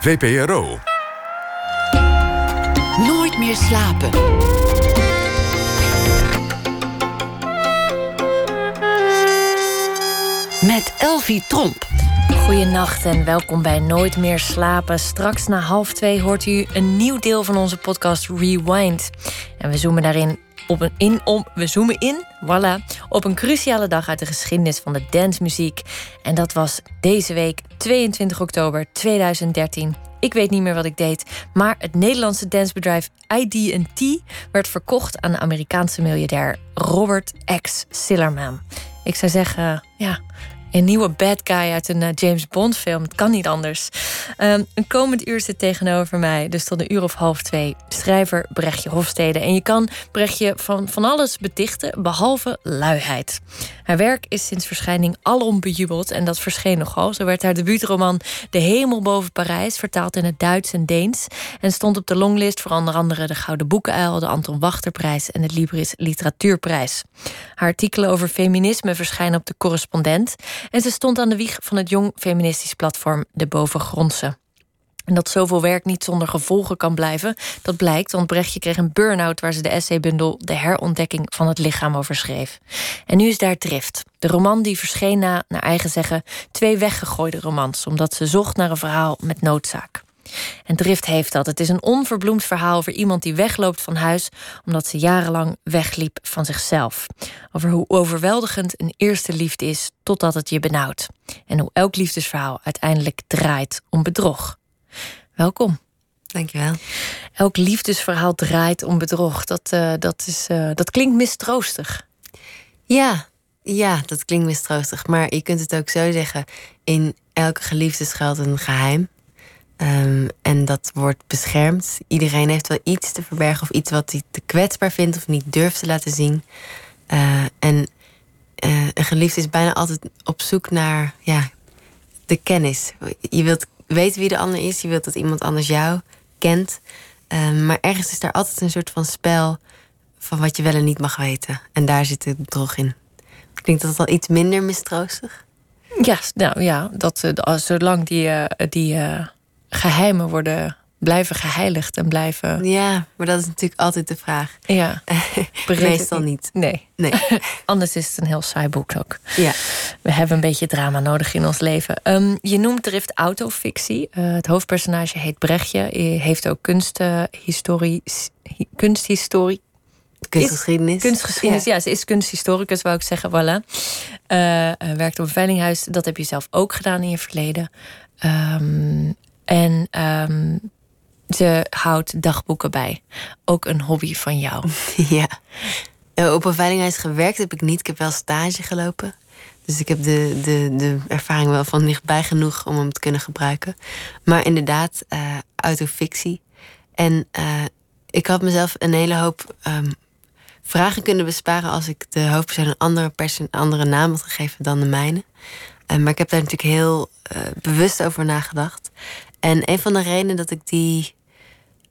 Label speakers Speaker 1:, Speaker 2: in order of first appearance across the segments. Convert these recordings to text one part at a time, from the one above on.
Speaker 1: VPRO.
Speaker 2: Nooit meer slapen. Met Elvie Tromp.
Speaker 3: Goedenacht en welkom bij Nooit meer slapen. Straks na half twee hoort u een nieuw deel van onze podcast Rewind. En we zoomen daarin op een, in, om, we zoomen in, voilà, op een cruciale dag uit de geschiedenis van de dancemuziek. En dat was deze week, 22 oktober 2013. Ik weet niet meer wat ik deed, maar het Nederlandse dancebedrijf ID&T werd verkocht aan de Amerikaanse miljardair Robert X. Sillerman. Ik zou zeggen, ja, een nieuwe bad guy uit een eh, James Bond film. Het kan niet anders. Um, een komend uur zit tegenover mij, dus tot een uur of half twee, schrijver Brechtje Hofstede. En je kan Brechtje van van alles betichten, behalve luiheid. Haar werk is sinds verschijning alom bejubeld en dat verscheen nogal. Zo werd haar debuutroman De Hemel boven Parijs vertaald in het Duits en Deens en stond op de longlist voor onder andere de Gouden Boekenuil, de Anton Wachterprijs en de Libris Literatuurprijs. Haar artikelen over feminisme verschijnen op de Correspondent en ze stond aan de wieg van het jong feministisch platform De Bovengrondse. En dat zoveel werk niet zonder gevolgen kan blijven, dat blijkt, want Brechtje kreeg een burn-out waar ze de essaybundel De herontdekking van het lichaam over schreef. En nu is daar Drift, de roman die verscheen na, naar eigen zeggen, twee weggegooide romans, omdat ze zocht naar een verhaal met noodzaak. En Drift heeft dat. Het is een onverbloemd verhaal over iemand die wegloopt van huis omdat ze jarenlang wegliep van zichzelf. Over hoe overweldigend een eerste liefde is totdat het je benauwt. En hoe elk liefdesverhaal uiteindelijk draait om bedrog. Welkom.
Speaker 4: Dankjewel.
Speaker 3: Elk liefdesverhaal draait om bedrog. Dat, uh, dat, is, uh, dat klinkt mistroostig.
Speaker 4: Ja, ja, dat klinkt mistroostig. Maar je kunt het ook zo zeggen: in elke geliefde schuilt een geheim. Um, en dat wordt beschermd. Iedereen heeft wel iets te verbergen of iets wat hij te kwetsbaar vindt of niet durft te laten zien. Uh, en uh, een geliefde is bijna altijd op zoek naar ja, de kennis. Je wilt weten wie de ander is, je wilt dat iemand anders jou kent. Um, maar ergens is daar altijd een soort van spel van wat je wel en niet mag weten. En daar zit het bedrog in. Klinkt dat wel iets minder mistroostig?
Speaker 3: Ja, nou ja, dat, uh, zolang die, die geheimen worden blijven geheiligd en blijven.
Speaker 4: Ja, maar dat is natuurlijk altijd de vraag.
Speaker 3: Ja.
Speaker 4: Meestal niet.
Speaker 3: Nee.
Speaker 4: nee.
Speaker 3: Anders is het een heel saai boek ook.
Speaker 4: Ja.
Speaker 3: We hebben een beetje drama nodig in ons leven. Um, je noemt Drift autofictie. Uh, het hoofdpersonage heet Brechtje. Hij heeft ook kunsthistorie. Kunsthistorie.
Speaker 4: Kunstgeschiedenis.
Speaker 3: Kunstgeschiedenis, ja. ja. Ze is kunsthistoricus, wou ik zeggen. Voilà. Uh, werkt op een veilinghuis. Dat heb je zelf ook gedaan in je verleden. Um, en um, ze houdt dagboeken bij. Ook een hobby van jou.
Speaker 4: Ja. Op een veilinghuis gewerkt heb ik niet. Ik heb wel stage gelopen. Dus ik heb de, de, de ervaring wel van dichtbij genoeg om hem te kunnen gebruiken. Maar inderdaad, uh, autofictie. En uh, ik had mezelf een hele hoop um, vragen kunnen besparen als ik de hoofdpersoon een andere, persoon, andere naam had gegeven dan de mijne. Uh, maar ik heb daar natuurlijk heel bewust over nagedacht. En een van de redenen dat ik die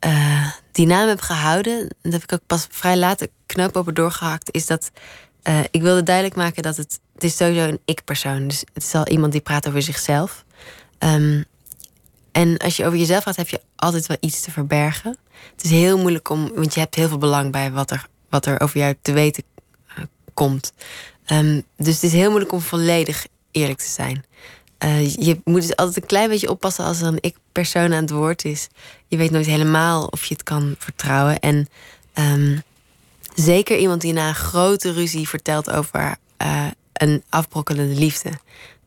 Speaker 4: uh, die naam heb gehouden, dat heb ik ook pas vrij laat knoop open doorgehakt, is dat uh, ik wilde duidelijk maken dat het, het is sowieso een ik-persoon. Dus het is al iemand die praat over zichzelf. Um, en als je over jezelf gaat, heb je altijd wel iets te verbergen. Het is heel moeilijk om, want je hebt heel veel belang bij wat er, wat er over jou te weten uh, komt. Um, dus het is heel moeilijk om volledig eerlijk te zijn. Uh, je moet dus altijd een klein beetje oppassen als er een ik-persoon aan het woord is. Je weet nooit helemaal of je het kan vertrouwen. En um, zeker iemand die na een grote ruzie vertelt over uh, een afbrokkelende liefde.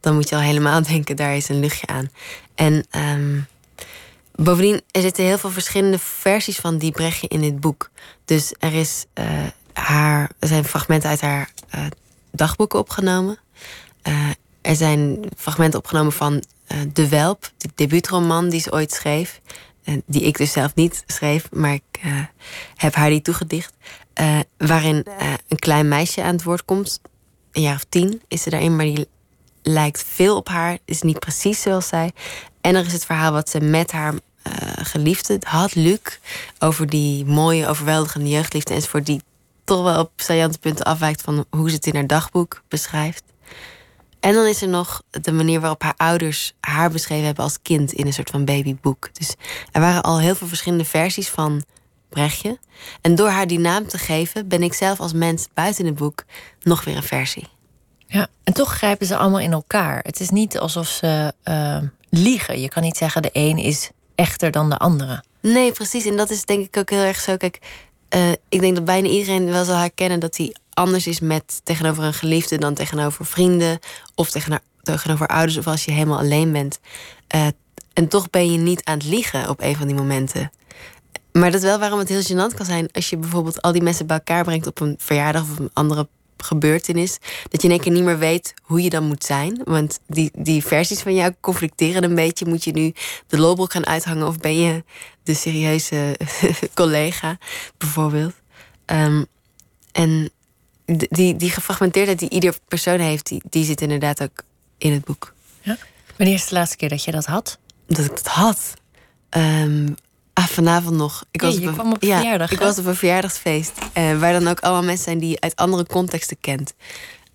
Speaker 4: Dan moet je al helemaal denken, daar is een luchtje aan. En um, bovendien, er zitten heel veel verschillende versies van die Brechtje in dit boek. Dus er, is, uh, haar, er zijn fragmenten uit haar dagboeken opgenomen. Er zijn fragmenten opgenomen van uh, De Welp, de debuutroman die ze ooit schreef. Uh, die ik dus zelf niet schreef, maar ik uh, heb haar die toegedicht. waarin een klein meisje aan het woord komt. Een jaar of tien is ze daarin, maar die lijkt veel op haar. Is niet precies zoals zij. En er is het verhaal wat ze met haar geliefde had, Luc. Over die mooie, overweldigende jeugdliefde enzovoort. Die toch wel op saillante punten afwijkt van hoe ze het in haar dagboek beschrijft. En dan is er nog de manier waarop haar ouders haar beschreven hebben als kind in een soort van babyboek. Dus er waren al heel veel verschillende versies van Brechtje. En door haar die naam te geven, ben ik zelf als mens buiten het boek nog weer een versie.
Speaker 3: Ja, en toch grijpen ze allemaal in elkaar. Het is niet alsof ze uh, liegen. Je kan niet zeggen de een is echter dan de andere.
Speaker 4: Nee, precies. En dat is denk ik ook heel erg zo. Kijk, uh, ik denk dat bijna iedereen wel zal herkennen dat hij anders is met tegenover een geliefde dan tegenover vrienden of tegenover, tegenover ouders of als je helemaal alleen bent. Uh, en toch ben je niet aan het liegen op een van die momenten. Maar dat is wel waarom het heel gênant kan zijn als je bijvoorbeeld al die mensen bij elkaar brengt op een verjaardag of een andere gebeurtenis. Dat je in één keer niet meer weet hoe je dan moet zijn. Want die, die versies van jou conflicteren een beetje. Moet je nu de lolbroek gaan uithangen of ben je de serieuze collega, bijvoorbeeld. Um, en die, die gefragmenteerdheid die ieder persoon heeft, die, die zit inderdaad ook in het boek.
Speaker 3: Ja. Wanneer is de laatste keer dat je dat had?
Speaker 4: Dat ik dat had? Um, Ah, vanavond nog.
Speaker 3: Ik was, op, een, ja, verjaardag,
Speaker 4: ik was op een verjaardagsfeest. Uh, waar dan ook allemaal mensen zijn die je uit andere contexten kent.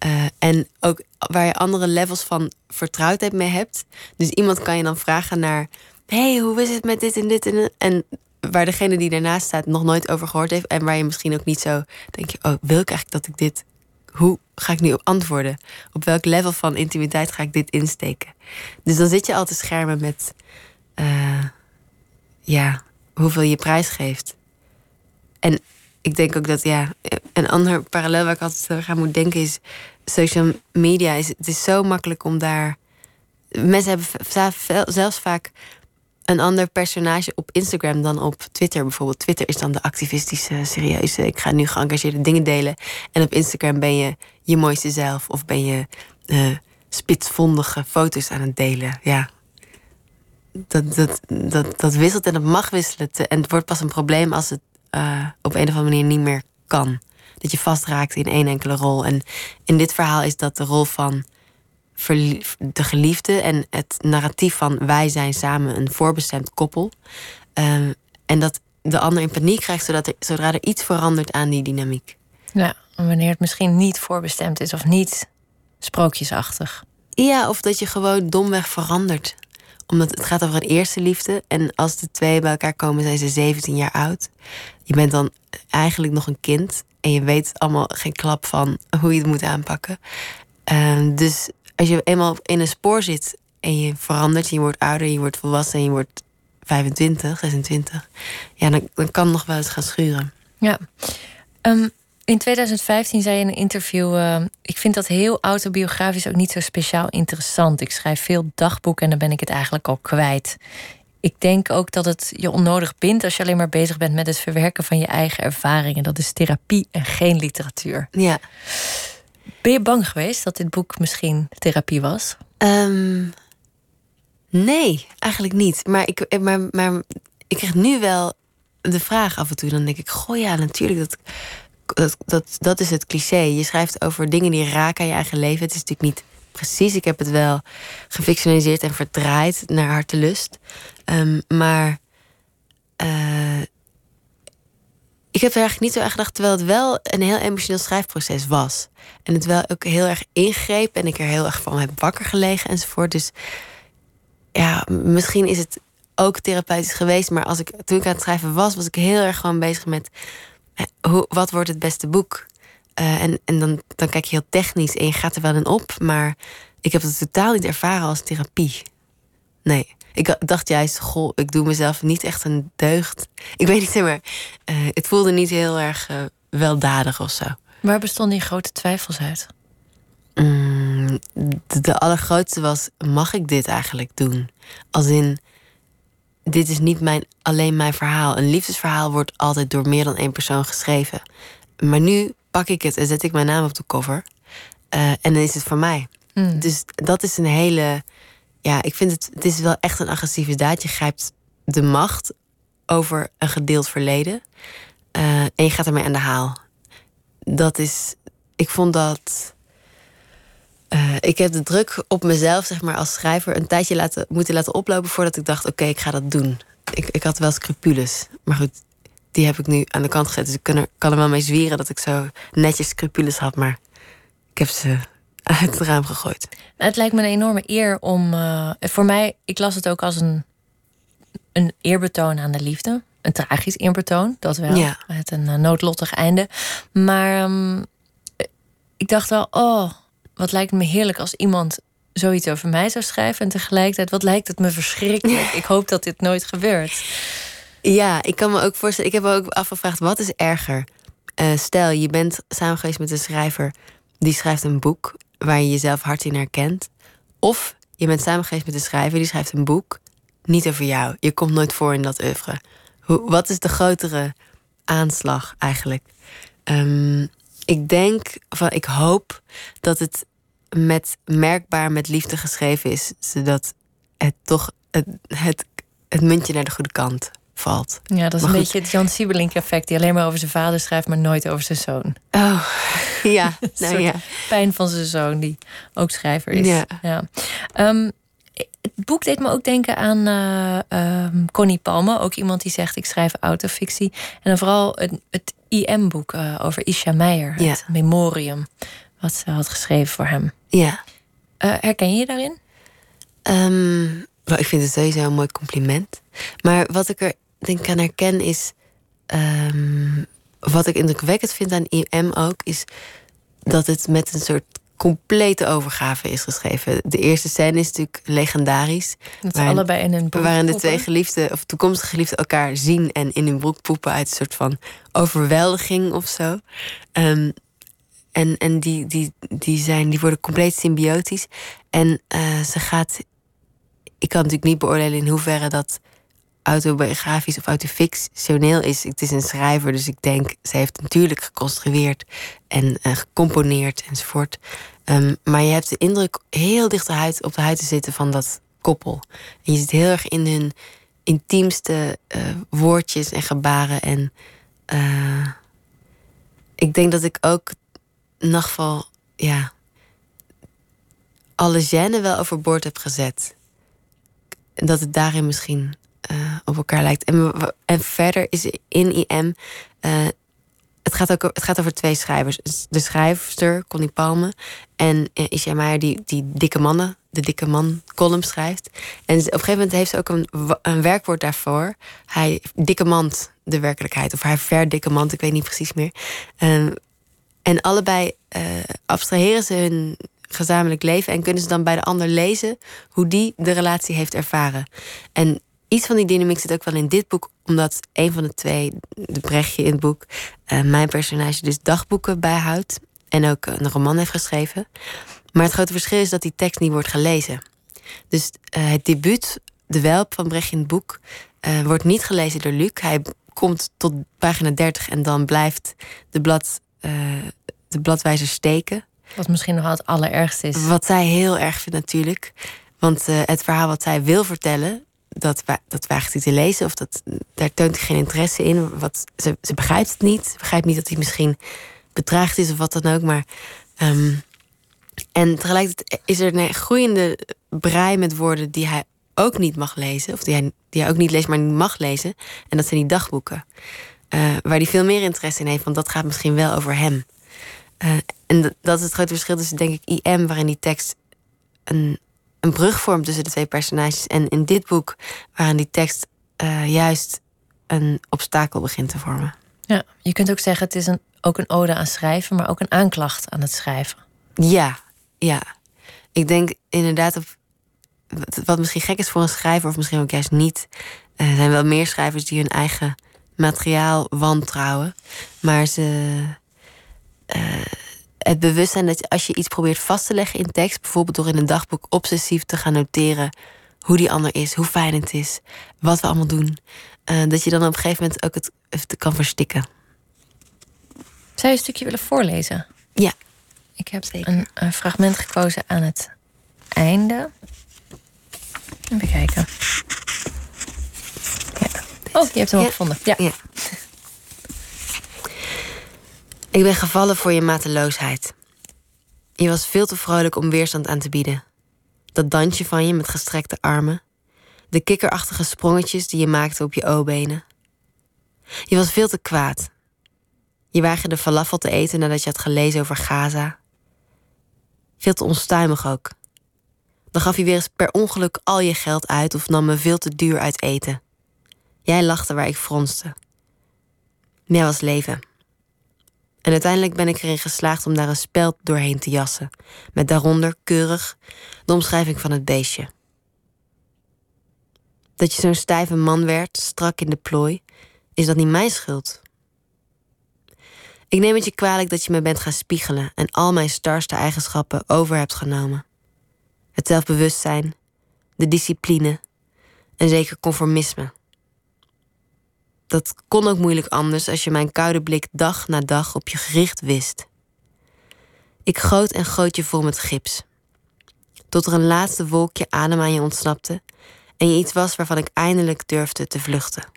Speaker 4: Uh, en ook waar je andere levels van vertrouwdheid mee hebt. Dus iemand kan je dan vragen naar... hey, hoe is het met dit en dit en En waar degene die daarnaast staat nog nooit over gehoord heeft... en waar je misschien ook niet zo denk je... oh, wil ik eigenlijk dat ik dit... hoe ga ik nu op antwoorden? Op welk level van intimiteit ga ik dit insteken? Dus dan zit je al te schermen met... Uh, ja, hoeveel je prijs geeft. En ik denk ook dat, ja, een ander parallel waar ik altijd aan moet denken is... social media, is, het is zo makkelijk om daar... Mensen hebben zelfs vaak een ander personage op Instagram dan op Twitter bijvoorbeeld. Twitter is dan de activistische, serieuze, ik ga nu geëngageerde dingen delen. En op Instagram ben je je mooiste zelf of ben je uh, spitsvondige foto's aan het delen. Ja, dat, dat, dat, dat wisselt en dat mag wisselen. En het wordt pas een probleem als het uh, op een of andere manier niet meer kan. Dat je vastraakt in één enkele rol. En in dit verhaal is dat de rol van de geliefde en het narratief van wij zijn samen een voorbestemd koppel. Uh, en dat de ander in paniek krijgt zodat er, zodra er iets verandert aan die dynamiek.
Speaker 3: Ja, wanneer het misschien niet voorbestemd is of niet sprookjesachtig.
Speaker 4: Ja, of dat je gewoon domweg verandert omdat het gaat over een eerste liefde. En als de twee bij elkaar komen, zijn ze 17 jaar oud. Je bent dan eigenlijk nog een kind. En je weet allemaal geen klap van hoe je het moet aanpakken. Uh, dus als je eenmaal in een spoor zit en je verandert, je wordt ouder, je wordt volwassen en je wordt 25, 26, ja, dan, dan kan het nog wel eens gaan schuren.
Speaker 3: Ja. Um, in 2015 zei je in een interview: uh, Ik vind dat heel autobiografisch ook niet zo speciaal interessant. Ik schrijf veel dagboeken en dan ben ik het eigenlijk al kwijt. Ik denk ook dat het je onnodig bindt als je alleen maar bezig bent met het verwerken van je eigen ervaringen. Dat is therapie en geen literatuur.
Speaker 4: Ja.
Speaker 3: Ben je bang geweest dat dit boek misschien therapie was?
Speaker 4: Um, nee, eigenlijk niet. Maar ik, maar, maar ik krijg nu wel de vraag af en toe. Dan denk ik: Goh, ja, natuurlijk. Dat, dat, dat, dat is het cliché. Je schrijft over dingen die raken aan je eigen leven. Het is natuurlijk niet precies. Ik heb het wel gefictionaliseerd en verdraaid naar hartelust. Um, maar uh, ik heb er eigenlijk niet zo erg gedacht, terwijl het wel een heel emotioneel schrijfproces was. En het wel ook heel erg ingreep en ik er heel erg van heb wakker gelegen enzovoort. Dus ja, misschien is het ook therapeutisch geweest, maar als ik, toen ik aan het schrijven was, was ik heel erg gewoon bezig met hoe, wat wordt het beste boek? Uh, en en dan, dan kijk je heel technisch en je gaat er wel in op, maar ik heb het totaal niet ervaren als therapie. Nee. Ik dacht juist, goh, ik doe mezelf niet echt een deugd. Ik weet niet, zeg maar, uh, het voelde niet heel erg uh, weldadig of zo.
Speaker 3: Waar bestonden die grote twijfels uit?
Speaker 4: Mm, de, de allergrootste was, mag ik dit eigenlijk doen? Als in, dit is niet mijn, alleen mijn verhaal. Een liefdesverhaal wordt altijd door meer dan één persoon geschreven. Maar nu pak ik het en zet ik mijn naam op de cover. Uh, en dan is het voor mij. Mm. Dus dat is een hele. Ja, ik vind het. Het is wel echt een agressieve daad. Je grijpt de macht over een gedeeld verleden. Uh, en je gaat ermee aan de haal. Dat is. Ik vond dat. Uh, ik heb de druk op mezelf, zeg maar, als schrijver een tijdje laten, moeten laten oplopen voordat ik dacht: oké, ik ga dat doen. Ik, ik had wel scrupules. Maar goed, die heb ik nu aan de kant gezet. Dus ik kan er, kan er wel mee zwieren dat ik zo netjes scrupules had. Maar ik heb ze uit het raam gegooid.
Speaker 3: Nou, het lijkt me een enorme eer om. Uh, voor mij, ik las het ook als een, een eerbetoon aan de liefde. Een tragisch eerbetoon, dat wel.
Speaker 4: Ja.
Speaker 3: Met een uh, noodlottig einde. Maar um, ik dacht wel, oh, wat lijkt me heerlijk als iemand zoiets over mij zou schrijven. En tegelijkertijd, wat lijkt het me verschrikkelijk. Ik hoop dat dit nooit gebeurt.
Speaker 4: Ja, ik kan me ook voorstellen. Ik heb me ook afgevraagd, wat is erger? Uh, stel, je bent samen geweest met een schrijver die schrijft een boek waar je jezelf hard in herkent. Of je bent samen geweest met een schrijver die schrijft een boek niet over jou. Je komt nooit voor in dat oeuvre. Hoe, wat is de grotere aanslag eigenlijk? Um, ik denk, van, ik hoop dat het met merkbaar met liefde geschreven is, zodat het toch het, het, het muntje naar de goede kant valt.
Speaker 3: Ja, dat is een beetje het Jan Siebelink effect, die alleen maar over zijn vader schrijft, maar nooit over zijn zoon.
Speaker 4: Oh, ja. nou ja.
Speaker 3: Pijn van zijn zoon, die ook schrijver is.
Speaker 4: Ja.
Speaker 3: ja. Um, het boek deed me ook denken aan uh, um, Connie Palme, ook iemand die zegt: Ik schrijf autofictie. En dan vooral het, het IM-boek uh, over Isha Meijer,
Speaker 4: ja.
Speaker 3: het memorium, wat ze had geschreven voor hem.
Speaker 4: Ja.
Speaker 3: Uh, herken je je daarin?
Speaker 4: Um, well, ik vind het sowieso een mooi compliment. Maar wat ik er denk aan herken is. Um, wat ik indrukwekkend vind aan IM ook, is dat het met een soort complete overgave is geschreven. De eerste scène is natuurlijk legendarisch.
Speaker 3: Dat waarin, allebei in hun broek
Speaker 4: Waarin de twee geliefden, of toekomstige geliefden, elkaar zien en in hun broek poepen uit een soort van overweldiging of zo. Um, en en die, die, die, zijn, die worden compleet symbiotisch. En uh, ze gaat. Ik kan natuurlijk niet beoordelen in hoeverre dat autobiografisch of autofictioneel is. Het is een schrijver, dus ik denk, ze heeft natuurlijk geconstrueerd en uh, gecomponeerd enzovoort. Um, maar je hebt de indruk heel dicht de huid, op de huid te zitten van dat koppel. En je zit heel erg in hun intiemste uh, woordjes en gebaren. En uh, ik denk dat ik ook geval, ja, alle gêne wel overboord heb gezet. Dat het daarin misschien uh, op elkaar lijkt. En, verder is in IM. Uh, het, gaat ook, het gaat over twee schrijvers. De schrijfster, Connie Palme. En uh, Isha Meijer, die, die dikke mannen, de dikke man column schrijft. En op een gegeven moment heeft ze ook een, een werkwoord daarvoor. Hij dikke mand de werkelijkheid. Of hij verdikke mand, ik weet niet precies meer. Um, en allebei uh, abstraheren ze hun gezamenlijk leven en kunnen ze dan bij de ander lezen hoe die de relatie heeft ervaren. En iets van die dynamiek zit ook wel in dit boek, omdat een van de twee, de Brechtje in het boek, uh, mijn personage dus dagboeken bijhoudt en ook een roman heeft geschreven. Maar het grote verschil is dat die tekst niet wordt gelezen. Dus uh, het debuut, De Welp van Brechtje in het boek, uh, wordt niet gelezen door Luc. Hij komt tot pagina 30 en dan blijft de blad de bladwijzer steken.
Speaker 3: Wat misschien nog het allerergste is.
Speaker 4: Wat zij heel erg vindt natuurlijk. Want het verhaal wat zij wil vertellen, dat, dat weigert hij te lezen. Of dat, daar toont hij geen interesse in. Wat, ze, ze begrijpt het niet. Ze begrijpt niet dat hij misschien bedreigd is of wat dan ook. Maar, um, en tegelijkertijd is er een groeiende brei met woorden die hij ook niet mag lezen. Of die hij, die hij ook niet leest, maar niet mag lezen. En dat zijn die dagboeken. Uh, waar hij veel meer interesse in heeft, want dat gaat misschien wel over hem. Uh, en dat is het grote verschil tussen, denk ik, IM, waarin die tekst een, een brug vormt tussen de twee personages. En in dit boek, waarin die tekst uh, juist een obstakel begint te vormen.
Speaker 3: Ja, je kunt ook zeggen, het is een, ook een ode aan schrijven, maar ook een aanklacht aan het schrijven.
Speaker 4: Ja, ja. Ik denk inderdaad, op, wat misschien gek is voor een schrijver, of misschien ook juist niet. Er zijn wel meer schrijvers die hun eigen materiaal wantrouwen. Maar ze. Uh, het bewustzijn dat als je iets probeert vast te leggen in tekst, bijvoorbeeld door in een dagboek obsessief te gaan noteren hoe die ander is, hoe fijn het is, wat we allemaal doen, uh, dat je dan op een gegeven moment ook het, het kan verstikken.
Speaker 3: Zou je een stukje willen voorlezen?
Speaker 4: Ja.
Speaker 3: Ik heb een, een fragment gekozen aan het einde. Even kijken. Oh, je hebt hem
Speaker 4: ja.
Speaker 3: gevonden. Ja.
Speaker 4: ja. Ik ben gevallen voor je mateloosheid. Je was veel te vrolijk om weerstand aan te bieden. Dat dansje van je met gestrekte armen. De kikkerachtige sprongetjes die je maakte op je O-benen. Je was veel te kwaad. Je weigerde falafel te eten nadat je had gelezen over Gaza. Veel te onstuimig ook. Dan gaf je weer eens per ongeluk al je geld uit of nam me veel te duur uit eten. Jij lachte waar ik fronste. Meer was leven. En uiteindelijk ben ik erin geslaagd om daar een speld doorheen te jassen, met daaronder keurig de omschrijving van het beestje. Dat je zo'n stijve man werd, strak in de plooi, is dat niet mijn schuld. Ik neem het je kwalijk dat je me bent gaan spiegelen en al mijn starste eigenschappen over hebt genomen. Het zelfbewustzijn, de discipline en zeker conformisme. Dat kon ook moeilijk anders als je mijn koude blik dag na dag op je gericht wist. Ik goot en goot je vol met gips. Tot er een laatste wolkje adem aan je ontsnapte en je iets was waarvan ik eindelijk durfde te vluchten.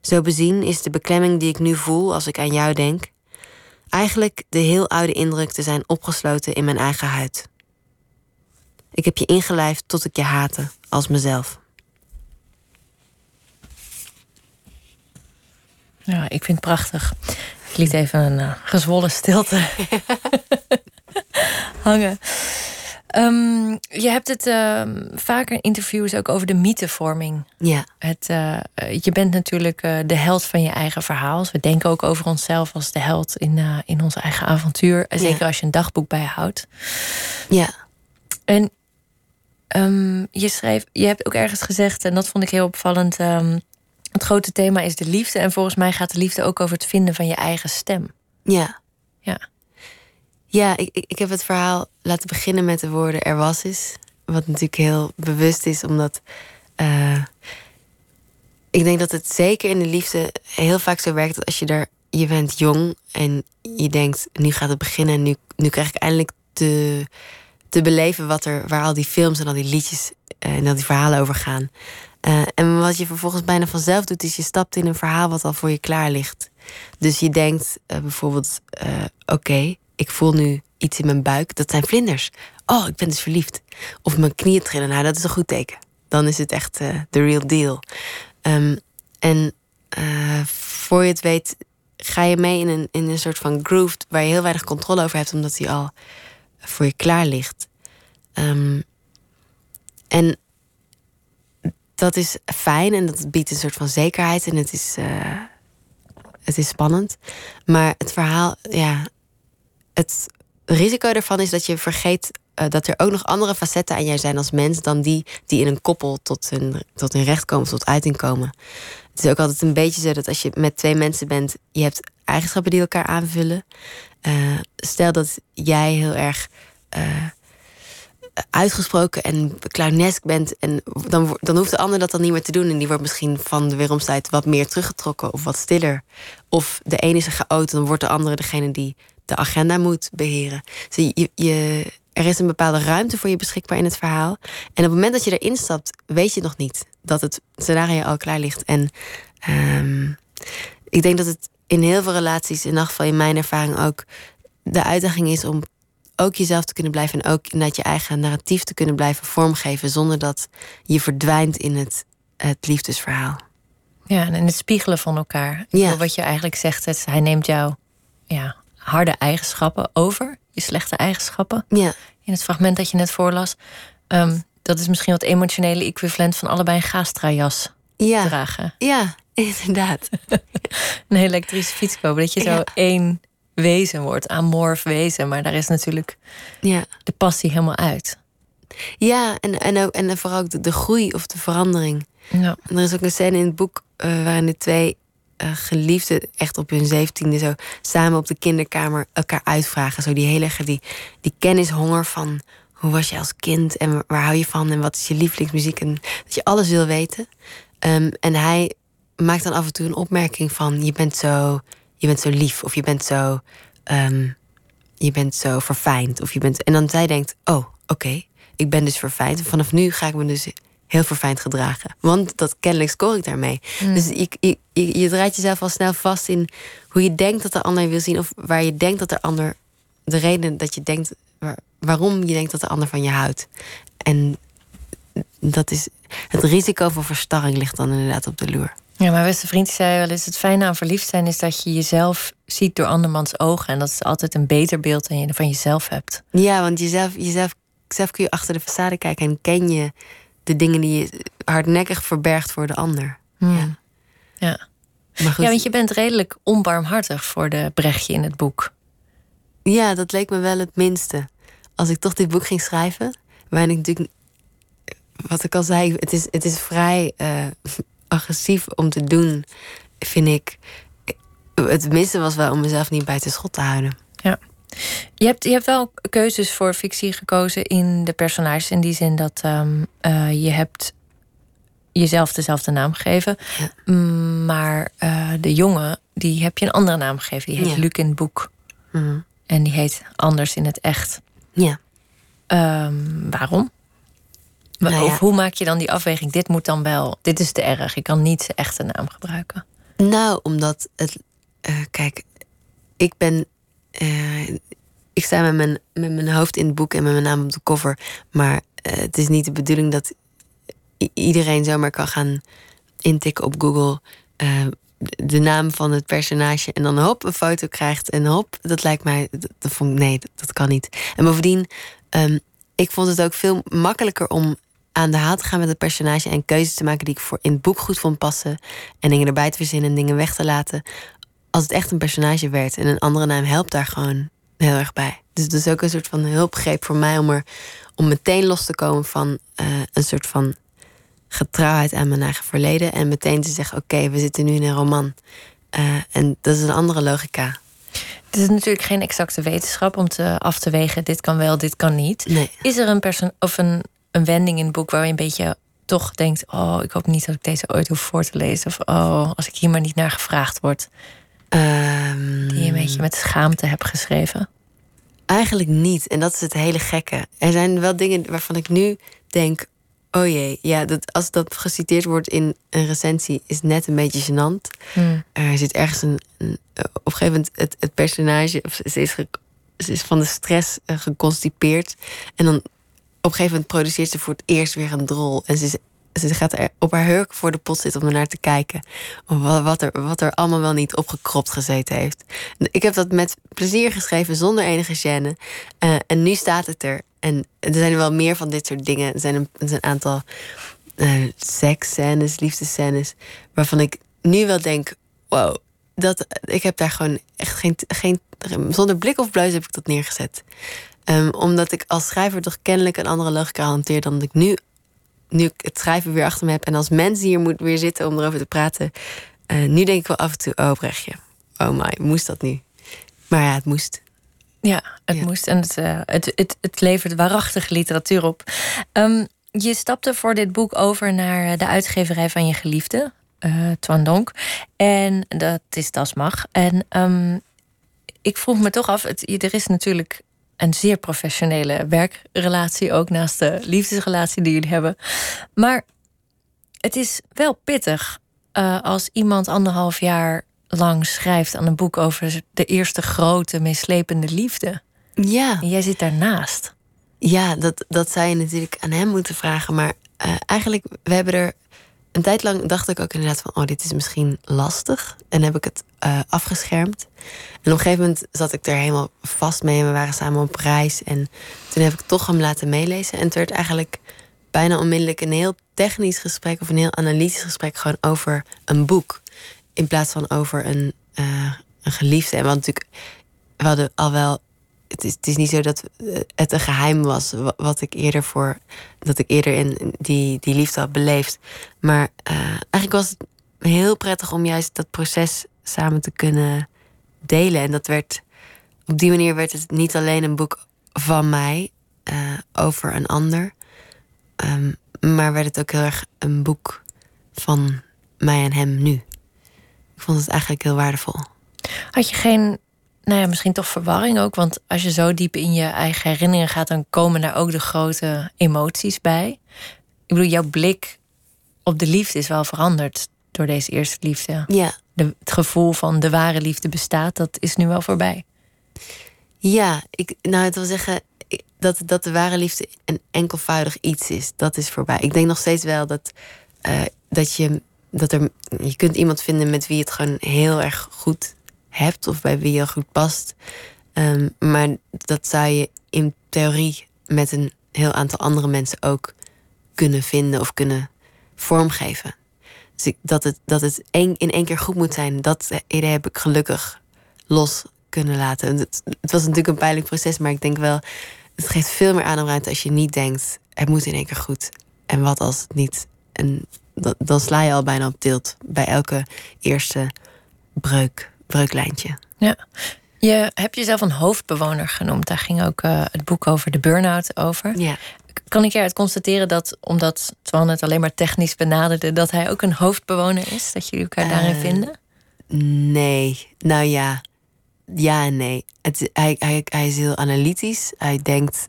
Speaker 4: Zo bezien is de beklemming die ik nu voel als ik aan jou denk, eigenlijk de heel oude indruk te zijn opgesloten in mijn eigen huid. Ik heb je ingelijfd tot ik je haatte als mezelf.
Speaker 3: Ja, ik vind het prachtig. Ik liet even een uh, gezwollen stilte hangen. Um, je hebt het uh, vaker in interviews ook over de mythevorming.
Speaker 4: Ja.
Speaker 3: Het, uh, je bent natuurlijk uh, de held van je eigen verhaal. We denken ook over onszelf als de held in, in ons eigen avontuur. Zeker ja. als je een dagboek bijhoudt.
Speaker 4: Ja.
Speaker 3: En um, je schreef, je hebt ook ergens gezegd, en dat vond ik heel opvallend. Um, het grote thema is de liefde. En volgens mij gaat de liefde ook over het vinden van je eigen stem.
Speaker 4: Ja.
Speaker 3: Ja.
Speaker 4: Ja, ik, ik heb het verhaal laten beginnen met de woorden er was is. Wat natuurlijk heel bewust is, omdat uh, ik denk dat het zeker in de liefde heel vaak zo werkt dat als je er, je bent jong en je denkt, nu gaat het beginnen en nu, nu krijg ik eindelijk te, te beleven wat er, waar al die films en al die liedjes uh, en al die verhalen over gaan. Uh, en wat je vervolgens bijna vanzelf doet, is je stapt in een verhaal wat al voor je klaar ligt. Dus je denkt uh, bijvoorbeeld: uh, oké, ik voel nu iets in mijn buik. Dat zijn vlinders. Oh, ik ben dus verliefd. Of mijn knieën trillen. Nou, dat is een goed teken. Dan is het echt de real deal. Um, en voor je het weet, ga je mee in een, in een soort van groove waar je heel weinig controle over hebt, omdat die al voor je klaar ligt. Um, en dat is fijn en dat biedt een soort van zekerheid en het is, uh, het is spannend. Maar het verhaal, ja, het risico daarvan is dat je vergeet uh, dat er ook nog andere facetten aan jij zijn als mens dan die die in een koppel tot hun, tot hun recht komen, tot uiting komen. Het is ook altijd een beetje zo dat als je met twee mensen bent, je hebt eigenschappen die elkaar aanvullen. Uh, stel dat jij heel erg uitgesproken en clownesk bent. En dan, dan hoeft de ander dat dan niet meer te doen. En die wordt misschien van de weeromstijd wat meer teruggetrokken of wat stiller. Of de ene is een chaot, dan wordt de andere degene die de agenda moet beheren. Dus je, je, er is een bepaalde ruimte voor je beschikbaar in het verhaal. En op het moment dat je erin stapt, weet je nog niet dat het scenario al klaar ligt. En um, ik denk dat het in heel veel relaties, in ieder geval in mijn ervaring ook, de uitdaging is om ook jezelf te kunnen blijven en ook inderdaad je eigen narratief te kunnen blijven vormgeven zonder dat je verdwijnt in het, het liefdesverhaal.
Speaker 3: Ja, en in het spiegelen van elkaar.
Speaker 4: Ja.
Speaker 3: Wat je eigenlijk zegt, is, hij neemt jouw ja, harde eigenschappen over, je slechte eigenschappen.
Speaker 4: Ja.
Speaker 3: In het fragment dat je net voorlas. Um, dat is misschien wat emotionele equivalent van allebei een gastra-jas
Speaker 4: ja.
Speaker 3: dragen.
Speaker 4: Ja, inderdaad.
Speaker 3: een elektrische fiets kopen. Dat je zo
Speaker 4: Ja.
Speaker 3: één wezen wordt, amorf wezen. Maar daar is natuurlijk
Speaker 4: Ja,
Speaker 3: de passie helemaal uit.
Speaker 4: ja en, en, ook, en vooral ook de, de groei of de verandering.
Speaker 3: Ja.
Speaker 4: En er is ook een scène in het boek uh, waarin de twee uh, geliefden echt op hun zeventiende zo samen op de kinderkamer elkaar uitvragen. Zo die hele die, die kennishonger van hoe was je als kind en waar hou je van en wat is je lievelingsmuziek en dat je alles wil weten. Um, en hij maakt dan af en toe een opmerking van je bent zo, je bent zo lief of je bent zo, um, je bent zo verfijnd of je bent en dan zij denkt oh oké okay, ik ben dus verfijnd en vanaf nu ga ik me dus heel verfijnd gedragen. Want dat kennelijk scoor ik daarmee. Mm. Dus je, je, je, je, draait jezelf al snel vast in hoe je denkt dat de ander wil zien. Of waar je denkt dat de ander. De reden dat je denkt. Waar, waarom je denkt dat de ander van je houdt. En dat is. Het risico voor verstarring ligt dan inderdaad op de loer.
Speaker 3: Ja, mijn beste vriend zei wel eens: het fijne aan verliefd zijn is dat je jezelf ziet door andermans ogen. En dat is altijd een beter beeld dan je van jezelf hebt.
Speaker 4: Ja, want jezelf, jezelf, zelf kun je achter de façade kijken en ken je de dingen die je hardnekkig verbergt voor de ander.
Speaker 3: Hmm. Ja. Ja. Maar goed. ja, want je bent redelijk onbarmhartig voor de Brechtje in het boek.
Speaker 4: Ja, dat leek me wel het minste. Als ik toch dit boek ging schrijven, waarin ik natuurlijk, wat ik al zei, het is, het is vrij uh, agressief om te doen, vind ik. Het minste was wel om mezelf niet buiten schot te houden.
Speaker 3: Ja. Je hebt, je hebt wel keuzes voor fictie gekozen in de personages. In die zin dat um, uh, je hebt jezelf dezelfde naam gegeven. Ja. Maar uh, de jongen, die heb je een andere naam gegeven. Die heet ja. Luc in het boek. Mm. En die heet anders in het echt.
Speaker 4: Ja.
Speaker 3: Um, waarom? Nou of hoe maak je dan die afweging? Dit moet dan wel, dit is te erg. Ik kan niet zijn echte naam gebruiken.
Speaker 4: Nou, omdat het. Uh, kijk, ik ben. Uh, ik sta met mijn, met mijn hoofd in het boek en met mijn naam op de cover. Maar uh, het is niet de bedoeling dat iedereen zomaar kan gaan intikken op Google. de naam van het personage en dan hop een foto krijgt en hop, dat lijkt mij, dat, dat vond, nee, dat, dat, kan niet. En bovendien, um, ik vond het ook veel makkelijker om aan de haal te gaan met het personage en keuzes te maken die ik voor in het boek goed vond passen. En dingen erbij te verzinnen en dingen weg te laten. Als het echt een personage werd. En een andere naam helpt daar gewoon heel erg bij. Dus het is ook een soort van hulpgreep voor mij om er om meteen los te komen van uh, een soort van getrouwheid aan mijn eigen verleden. En meteen te zeggen: oké, we zitten nu in een roman. Uh, en dat is een andere logica.
Speaker 3: Het is natuurlijk geen exacte wetenschap om te af te wegen: dit kan wel, dit kan niet.
Speaker 4: Nee.
Speaker 3: Is er een, perso of een een wending in het boek waar je een beetje toch denkt: Oh, ik hoop niet dat ik deze ooit hoef voor te lezen. Of oh, als ik hier maar niet naar gevraagd word.
Speaker 4: Um,
Speaker 3: die je een beetje met schaamte hebt geschreven?
Speaker 4: Eigenlijk niet. En dat is het hele gekke. Er zijn wel dingen waarvan ik nu denk: Oh jee, ja, dat, als dat geciteerd wordt in een recensie, is net een beetje gênant.
Speaker 3: Hmm.
Speaker 4: Er zit ergens een, een, Op een gegeven moment het, het personage, of ze is, ze is van de stress uh, geconstipeerd. En dan een gegeven moment produceert ze voor het eerst weer een drol. En ze, ze gaat er op haar hurk voor de pot zitten om er naar te kijken. Wat er, wat er allemaal wel niet opgekropt gezeten heeft. Ik heb dat met plezier geschreven, zonder enige gêne. Uh, en nu staat het er. En er zijn wel meer van dit soort dingen. Er zijn een, er zijn een aantal uh, seksscènes, liefdescènes... waarvan ik nu wel denk... wow, dat, ik heb daar gewoon echt geen, geen... zonder blik of bluis heb ik dat neergezet. Um, omdat ik als schrijver toch kennelijk een andere logica hanteer dan dat ik nu, nu ik het schrijven weer achter me heb. En als mensen hier moet weer zitten om erover te praten. Uh, nu denk ik wel af en toe, oh Brechtje, oh my, moest dat nu? Maar ja, het moest.
Speaker 3: Ja, het ja. moest. En het, uh, het, het, het levert waarachtige literatuur op. Um, je stapte voor dit boek over naar de uitgeverij van je geliefde, uh, Twan Donk. En dat is Das Mag. En um, ik vroeg me toch af, het, er is natuurlijk een zeer professionele werkrelatie, ook naast de liefdesrelatie die jullie hebben. Maar het is wel pittig uh, als iemand anderhalf jaar lang schrijft aan een boek over de eerste grote, meeslepende liefde.
Speaker 4: Ja.
Speaker 3: En jij zit daarnaast.
Speaker 4: Ja, dat, dat zou je natuurlijk aan hem moeten vragen. Maar uh, eigenlijk, we hebben er een tijd lang dacht ik ook inderdaad van, oh, dit is misschien lastig. En heb ik het uh, afgeschermd. En op een gegeven moment zat ik er helemaal vast mee en we waren samen op reis. En toen heb ik toch hem laten meelezen. En het werd eigenlijk bijna onmiddellijk een heel technisch gesprek of een heel analytisch gesprek gewoon over een boek. In plaats van over een, uh, een geliefde. En want natuurlijk, we hadden al wel het is, niet zo dat eh, het een geheim was wat ik eerder voor dat ik eerder in die, die liefde had beleefd. Maar uh, eigenlijk was het heel prettig om juist dat proces samen te kunnen delen. En dat werd op die manier werd het niet alleen een boek van mij uh, over een ander, um, maar werd het ook heel erg een boek van mij en hem nu. Ik vond het eigenlijk heel waardevol.
Speaker 3: Had je geen nou ja, misschien toch verwarring ook. Want als je zo diep in je eigen herinneringen gaat, dan komen daar ook de grote emoties bij. Ik bedoel, jouw blik op de liefde is wel veranderd door deze eerste liefde.
Speaker 4: Ja.
Speaker 3: De, het gevoel van de ware liefde bestaat, dat is nu wel voorbij.
Speaker 4: Ja, ik, nou, het wil zeggen dat, dat de ware liefde een enkelvoudig iets is. Dat is voorbij. Ik denk nog steeds wel dat, uh, dat je dat er, je kunt iemand vinden met wie het gewoon heel erg goed hebt of bij wie je goed past. Ehm, maar dat zou je in theorie met een heel aantal andere mensen ook kunnen vinden of kunnen vormgeven. Dus dat het, dat het in één keer goed moet zijn, dat idee heb ik gelukkig los kunnen laten. Het, was natuurlijk een pijnlijk proces, maar ik denk wel, het geeft veel meer ademruimte als je niet denkt, het moet in één keer goed. En wat als het niet? En dan sla je al bijna op tilt bij elke eerste breuk, breuklijntje.
Speaker 3: Ja. Je hebt jezelf een hoofdbewoner genoemd. Daar ging ook uh, het boek over de burn-out over.
Speaker 4: Ja.
Speaker 3: Kan ik eruit constateren dat, omdat Twan het alleen maar technisch benaderde, dat hij ook een hoofdbewoner is? Dat jullie elkaar daarin uh, vinden?
Speaker 4: Nee. Nou ja. Ja en nee. Het, hij, hij, hij is heel analytisch. Hij denkt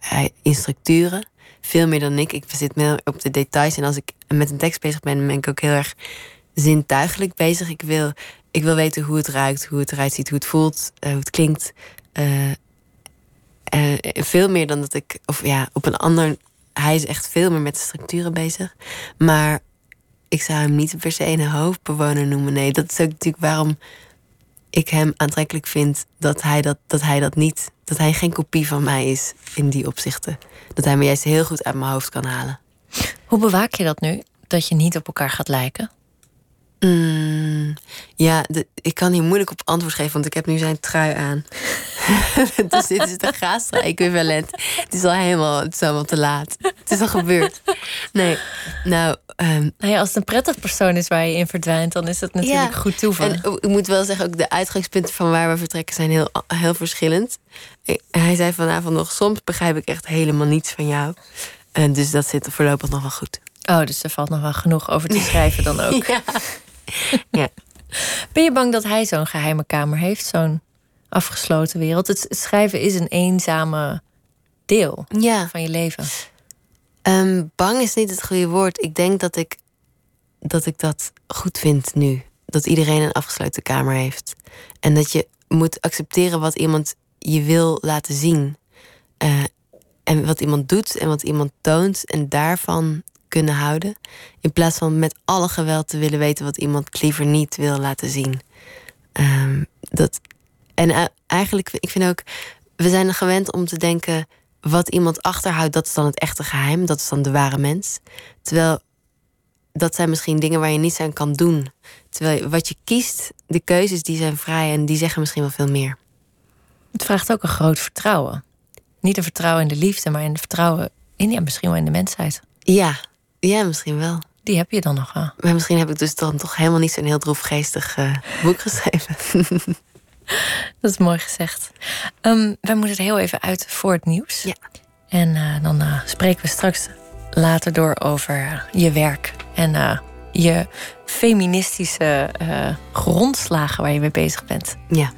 Speaker 4: hij, in structuren. Veel meer dan ik. Ik zit meer op de details. En als ik met een tekst bezig ben, ben ik ook heel erg zintuigelijk bezig. Ik wil, ik wil weten hoe het ruikt, hoe het eruit ziet, hoe het voelt, uh, hoe het klinkt. Uh, uh, veel meer dan dat ik, of ja, op een ander. Hij is echt veel meer met structuren bezig. Maar ik zou hem niet per se een hoofdbewoner noemen. Nee, dat is ook natuurlijk waarom ik hem aantrekkelijk vind dat hij dat, dat hij dat niet. Dat hij geen kopie van mij is in die opzichten. Dat hij me juist heel goed uit mijn hoofd kan halen.
Speaker 3: Hoe bewaak je dat nu? Dat je niet op elkaar gaat lijken?
Speaker 4: Mm, ja, de, ik kan hier moeilijk op antwoord geven, want ik heb nu zijn trui aan. dus dit is de Gastra-equivalent. Het is al helemaal, het is allemaal te laat. Het is al gebeurd. Nee, nou... Um,
Speaker 3: nou ja, als het een prettig persoon is waar je in verdwijnt... dan is dat natuurlijk
Speaker 4: ja,
Speaker 3: goed toeval.
Speaker 4: En ik moet wel zeggen, ook de uitgangspunten van waar we vertrekken... zijn heel, heel verschillend. Hij zei vanavond nog, soms begrijp ik echt helemaal niets van jou. En dus dat zit voorlopig nog wel goed.
Speaker 3: Oh, dus er valt nog wel genoeg over te schrijven dan ook.
Speaker 4: ja. ja.
Speaker 3: Ben je bang dat hij zo'n geheime kamer heeft? Zo'n afgesloten wereld? Het schrijven is een eenzame deel
Speaker 4: ja.
Speaker 3: van je leven.
Speaker 4: Um, bang is niet het goede woord. Ik denk dat ik, dat ik dat goed vind nu. Dat iedereen een afgesloten kamer heeft. En dat je moet accepteren wat iemand je wil laten zien. Uh, en wat iemand doet en wat iemand toont. En daarvan kunnen houden. In plaats van met alle geweld te willen weten wat iemand liever niet wil laten zien. Um, dat, en eigenlijk, ik vind ook, we zijn er gewend om te denken. Wat iemand achterhoudt, dat is dan het echte geheim. Dat is dan de ware mens. Terwijl dat zijn misschien dingen waar je niets aan kan doen. Terwijl wat je kiest, de keuzes die zijn vrij en die zeggen misschien wel veel meer.
Speaker 3: Het vraagt ook een groot vertrouwen. Niet een vertrouwen in de liefde, maar in het vertrouwen in ja, misschien wel in de mensheid.
Speaker 4: Ja, ja, misschien wel.
Speaker 3: Die heb je dan nog wel.
Speaker 4: Maar misschien heb ik dus dan toch helemaal niet zo'n heel droefgeestig uh, boek geschreven.
Speaker 3: Dat is mooi gezegd. Um, wij moeten er heel even uit voor het nieuws.
Speaker 4: Ja.
Speaker 3: En uh, dan uh, spreken we straks later door over je werk en je feministische grondslagen waar je mee bezig bent.
Speaker 4: Ja.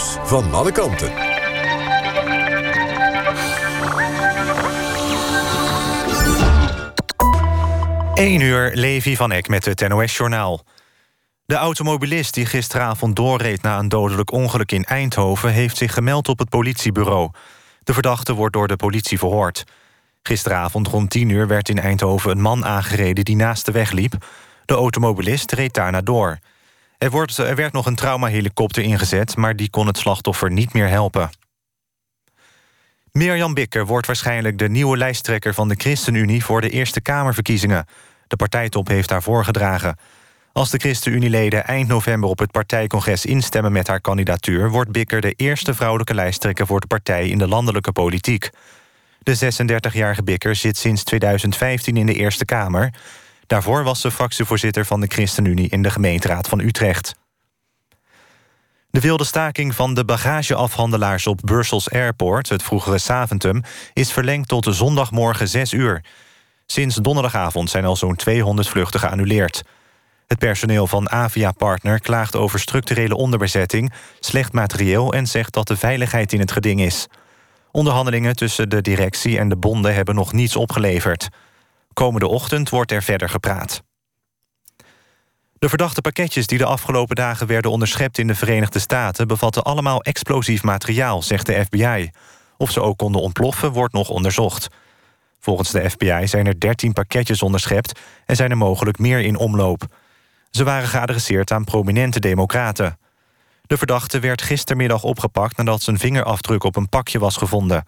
Speaker 1: Van alle kanten.
Speaker 5: 1 uur, Levi van Eck met het NOS-journaal. De automobilist die gisteravond doorreed na een dodelijk ongeluk in Eindhoven... heeft zich gemeld op het politiebureau. De verdachte wordt door de politie verhoord. Gisteravond rond 10 uur werd in Eindhoven een man aangereden die naast de weg liep. De automobilist reed daarna door. Er, wordt, er werd nog een traumahelikopter ingezet, maar die kon het slachtoffer niet meer helpen. Mirjam Bikker wordt waarschijnlijk de nieuwe lijsttrekker van de ChristenUnie voor de Eerste Kamerverkiezingen. De partijtop heeft haar voorgedragen. Als de ChristenUnie-leden eind november op het partijcongres instemmen met haar kandidatuur, wordt Bikker de eerste vrouwelijke lijsttrekker voor de partij in de landelijke politiek. De 36-jarige Bikker zit sinds 2015 in de Eerste Kamer. Daarvoor was ze fractievoorzitter van de ChristenUnie in de gemeenteraad van Utrecht. De wilde staking van de bagageafhandelaars op Brussels Airport... het vroegere Saventum, is verlengd tot zondagmorgen 6 uur. Sinds donderdagavond zijn al zo'n 200 vluchten geannuleerd. Het personeel van Avia Partner klaagt over structurele onderbezetting... slecht materieel en zegt dat de veiligheid in het geding is. Onderhandelingen tussen de directie en de bonden hebben nog niets opgeleverd. Komende ochtend wordt er verder gepraat. De verdachte pakketjes die de afgelopen dagen werden onderschept in de Verenigde Staten bevatten allemaal explosief materiaal, zegt de FBI. Of ze ook konden ontploffen, wordt nog onderzocht. Volgens de FBI zijn er 13 pakketjes onderschept en zijn er mogelijk meer in omloop. Ze waren geadresseerd aan prominente democraten. De verdachte werd gistermiddag opgepakt nadat zijn vingerafdruk op een pakje was gevonden.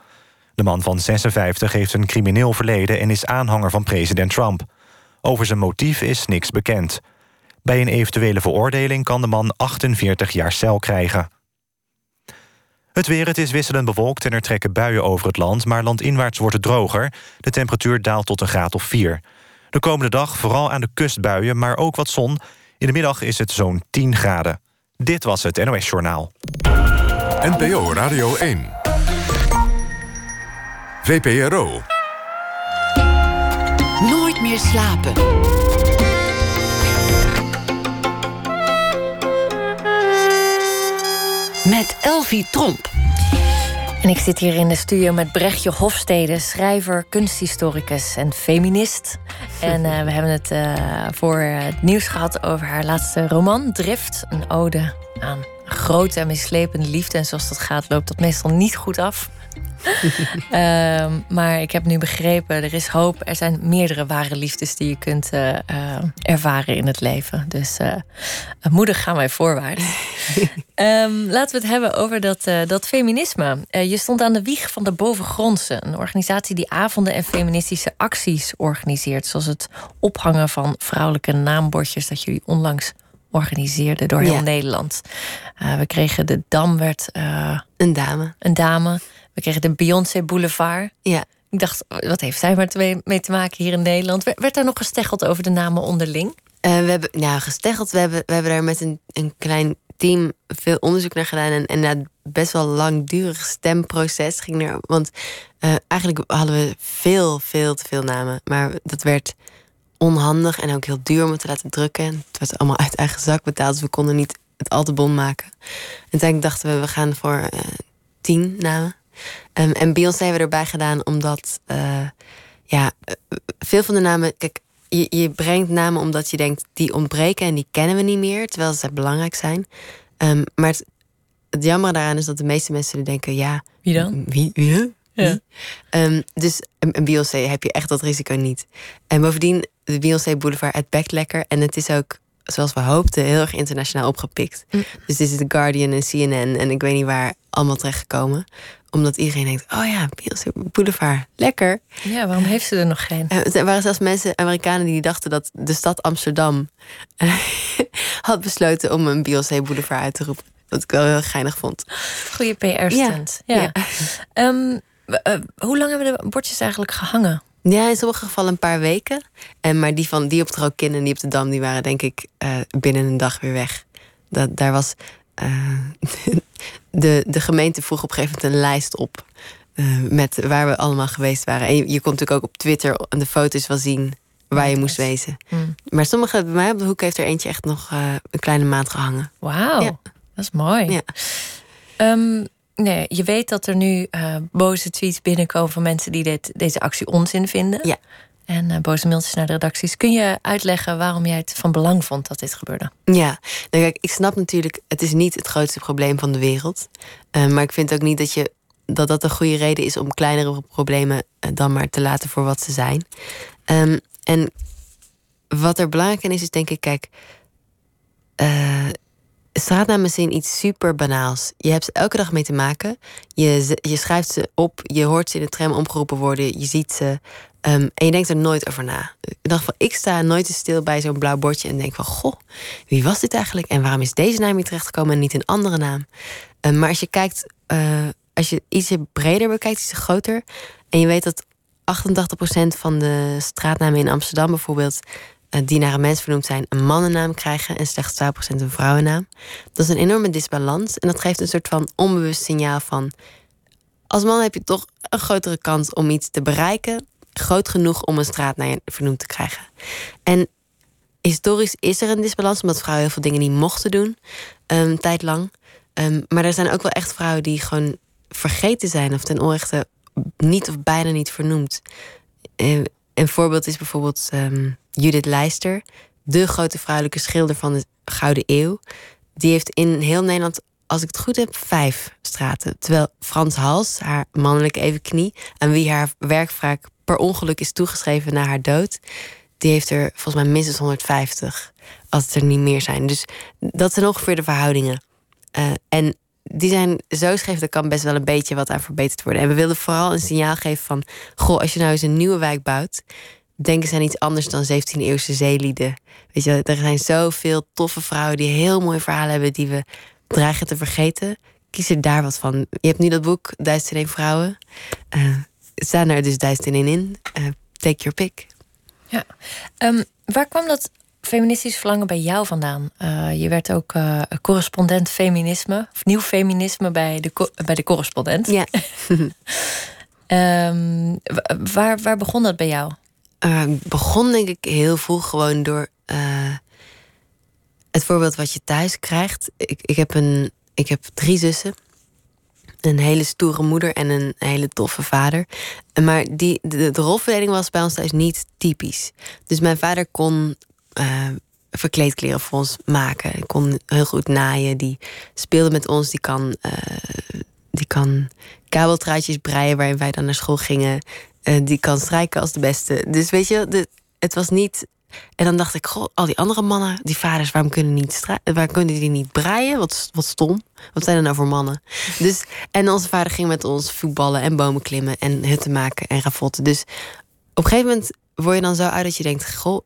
Speaker 5: De man van 56 heeft een crimineel verleden en is aanhanger van president Trump. Over zijn motief is niks bekend. Bij een eventuele veroordeling kan de man 48 jaar cel krijgen. Het weer, het is wisselend bewolkt en er trekken buien over het land... maar landinwaarts wordt het droger. De temperatuur daalt tot een graad of 4. De komende dag vooral aan de kust buien, maar ook wat zon. In de middag is het zo'n 10 graden. Dit was het NOS Journaal.
Speaker 1: NPO Radio 1. VPRO.
Speaker 2: Nooit meer slapen. Met Elvie Tromp.
Speaker 3: En ik zit hier in de studio met Brechtje Hofstede, schrijver, kunsthistoricus en feminist. En uh, we hebben het uh, voor het nieuws gehad over haar laatste roman, Drift. Een ode aan grote en mislepende liefde. En zoals dat gaat, loopt dat meestal niet goed af. Um, maar ik heb nu begrepen, er is hoop. Er zijn meerdere ware liefdes die je kunt uh, uh, ervaren in het leven. Dus uh, moedig gaan wij voorwaarts. um, laten we het hebben over dat, dat feminisme. je stond aan de wieg van de Bovengrondse. Een organisatie die avonden en feministische acties organiseert. Zoals het ophangen van vrouwelijke naambordjes... dat jullie onlangs organiseerden door heel ja. Nederland. we kregen de Dam werd...
Speaker 4: een dame.
Speaker 3: Een dame. We kregen de Beyoncé Boulevard.
Speaker 4: Ja.
Speaker 3: Ik dacht, wat heeft zij maar mee te maken hier in Nederland? Werd daar nog gesteggeld over de namen onderling?
Speaker 4: Uh, we hebben, nou, gesteggeld. We hebben, we hebben daar met een, een klein team veel onderzoek naar gedaan. En, en na best wel langdurig stemproces ging er. Want uh, eigenlijk hadden we veel, veel te veel namen. Maar dat werd onhandig en ook heel duur om het te laten drukken. Het werd allemaal uit eigen zak betaald. Dus we konden niet het al te bon maken. En uiteindelijk dachten we, we gaan voor uh, tien namen. Um, en Beyoncé hebben we erbij gedaan omdat, uh, ja, veel van de namen. Kijk, je, je, brengt namen omdat je denkt die ontbreken en die kennen we niet meer, terwijl ze belangrijk zijn. Um, maar het, het jammer daaraan is dat de meeste mensen denken: ja,
Speaker 3: wie dan?
Speaker 4: Wie? wie?
Speaker 3: Ja.
Speaker 4: Um, dus een Beyoncé heb je echt dat risico niet. En bovendien, de Beyoncé Boulevard, het bekt lekker. En het is ook, zoals we hoopten, heel erg internationaal opgepikt. Mm. Dus dit is The Guardian en CNN en ik weet niet waar allemaal terechtgekomen omdat iedereen denkt, oh ja, Beyoncé Boulevard, lekker.
Speaker 3: Ja, waarom heeft ze er nog geen?
Speaker 4: Er waren zelfs mensen, Amerikanen, die dachten dat de stad Amsterdam had besloten om een Beyoncé Boulevard uit te roepen. Wat ik wel heel geinig vond.
Speaker 3: Goede PR-stunt. Ja. ja. ja. Um, uh, hoe lang hebben de bordjes eigenlijk gehangen?
Speaker 4: Ja, in sommige gevallen een paar weken. En, maar die, van, die op Trokin en die op de Dam, die waren denk ik uh, binnen een dag weer weg. Dat, daar was uh, de, de gemeente vroeg op een gegeven moment een lijst op. Uh, met waar we allemaal geweest waren. En je, je kon natuurlijk ook op Twitter de foto's wel zien waar je moest wezen. Mm. Maar sommige, bij mij op de hoek heeft er eentje echt nog uh, een kleine maand gehangen.
Speaker 3: Wauw, ja. dat is mooi.
Speaker 4: Ja.
Speaker 3: Um, nee, je weet dat er nu uh, boze tweets binnenkomen van mensen die dit, deze actie onzin vinden.
Speaker 4: Ja.
Speaker 3: En uh, boze mailtjes naar de redacties. Kun je uitleggen waarom jij het van belang vond dat dit gebeurde?
Speaker 4: Ja, nou kijk, ik snap natuurlijk, het is niet het grootste probleem van de wereld. Uh, maar ik vind ook niet dat je dat dat een goede reden is om kleinere problemen eh, dan maar te laten voor wat ze zijn. Ehm, en wat er belangrijk in is, is denk ik, kijk, straatnamen zijn iets super banaals. Je hebt ze elke dag mee te maken. Je, je schrijft ze op, je hoort ze in de tram omgeroepen worden, je ziet ze. Ehm, en je denkt er nooit over na. Ik dacht van, ik sta nooit te stil bij zo'n blauw bordje en denk van, goh, wie was dit eigenlijk? En waarom is deze naam hier terechtgekomen en niet een andere naam? Um, maar als je kijkt, uh, als je ietsje breder bekijkt, iets groter, en je weet dat 88% van de straatnamen in Amsterdam bijvoorbeeld eh, die naar een mens vernoemd zijn, een mannennaam krijgen en slechts 12% een vrouwennaam. Dat is een enorme disbalans en dat geeft een soort van onbewust signaal van als man heb je toch een grotere kans om iets te bereiken, groot genoeg om een straat naar je vernoemd te krijgen. En historisch is er een disbalans, omdat vrouwen heel veel dingen niet mochten doen, tijd lang. Um, maar er zijn ook wel echt vrouwen die gewoon vergeten zijn of ten onrechte niet of bijna niet vernoemd. Uh, een voorbeeld is bijvoorbeeld um, Judith Leister, de grote vrouwelijke schilder van de Gouden Eeuw. Die heeft in heel Nederland, als ik het goed heb, vijf straten. Terwijl Frans Hals, haar mannelijke evenknie, aan wie haar werk vaak per ongeluk is toegeschreven na haar dood, die heeft er volgens mij minstens 150, als het er niet meer zijn. Dus dat zijn ongeveer de verhoudingen. Uh, en die zijn zo scheef, er kan best wel een beetje wat aan verbeterd worden. En we wilden vooral een signaal geven van... goh, als je nou eens een nieuwe wijk bouwt... denken ze aan iets anders dan 17e-eeuwse zeelieden. Weet je, er zijn zoveel toffe vrouwen die heel mooie verhalen hebben... die we dreigen te vergeten. Kies er daar wat van. Je hebt nu dat boek, Duizend en vrouwen. Uh, staan er dus duizend en in. Uh, take your pick.
Speaker 3: Ja. Um, waar kwam dat feministisch verlangen bij jou vandaan? Uh, je werd ook uh, correspondent feminisme, of nieuw feminisme bij de, bij de correspondent.
Speaker 4: Ja.
Speaker 3: um, waar, waar begon dat bij jou?
Speaker 4: Uh, begon denk ik heel vroeg gewoon door het voorbeeld wat je thuis krijgt. Ik, ik, heb een, ik heb drie zussen. Een hele stoere moeder en een hele toffe vader. Maar die, de, de rolverdeling was bij ons thuis niet typisch. Dus mijn vader kon uh, verkleedkleren voor ons maken. Hij kon heel goed naaien. Die speelde met ons. Die kan, uh, die kan kabeltruitjes breien waarin wij dan naar school gingen. Uh, die kan strijken als de beste. Dus weet je, het was niet. En dan dacht ik, goh, al die andere mannen, die vaders, waarom kunnen, niet waarom kunnen die niet breien? Wat, wat stom. Wat zijn er nou voor mannen? Dus, en onze vader ging met ons voetballen en bomen klimmen en hutten maken en ravotten. Dus op een gegeven moment word je dan zo uit dat je denkt: Goh,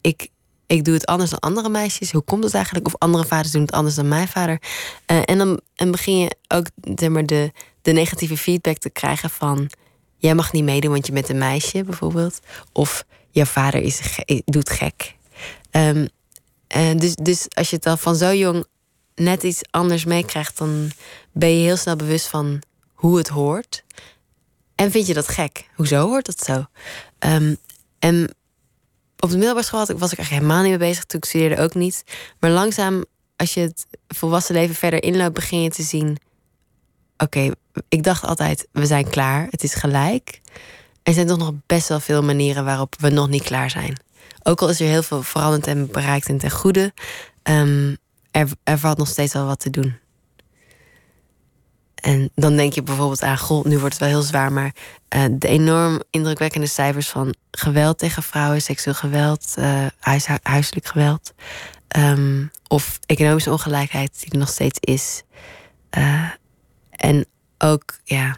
Speaker 4: ik, ik doe het anders dan andere meisjes. Hoe komt het eigenlijk? Of andere vaders doen het anders dan mijn vader. Uh, en dan en begin je ook zeg maar, de, de negatieve feedback te krijgen van... jij mag niet meedoen, want je bent een meisje, bijvoorbeeld. Of jouw vader is, doet gek. Um, dus, dus als je het dan van zo jong net iets anders meekrijgt... dan ben je heel snel bewust van hoe het hoort. En vind je dat gek? Hoezo hoort dat zo? Um, en op de middelbare school was ik eigenlijk helemaal niet mee bezig. Toen ik studeerde ook niet. Maar langzaam, als je het volwassen leven verder inloopt, begin je te zien. Oké, ik dacht altijd, we zijn klaar. Het is gelijk. Er zijn toch nog best wel veel manieren waarop we nog niet klaar zijn. Ook al is er heel veel veranderd en bereikt en ten goede. Um, er, er valt nog steeds wel wat te doen. En dan denk je bijvoorbeeld aan, goh, nu wordt het wel heel zwaar, maar uh, de enorm indrukwekkende cijfers van geweld tegen vrouwen, seksueel geweld, uh, huis, huiselijk geweld, um, of economische ongelijkheid die er nog steeds is. Uh, en ook, ja,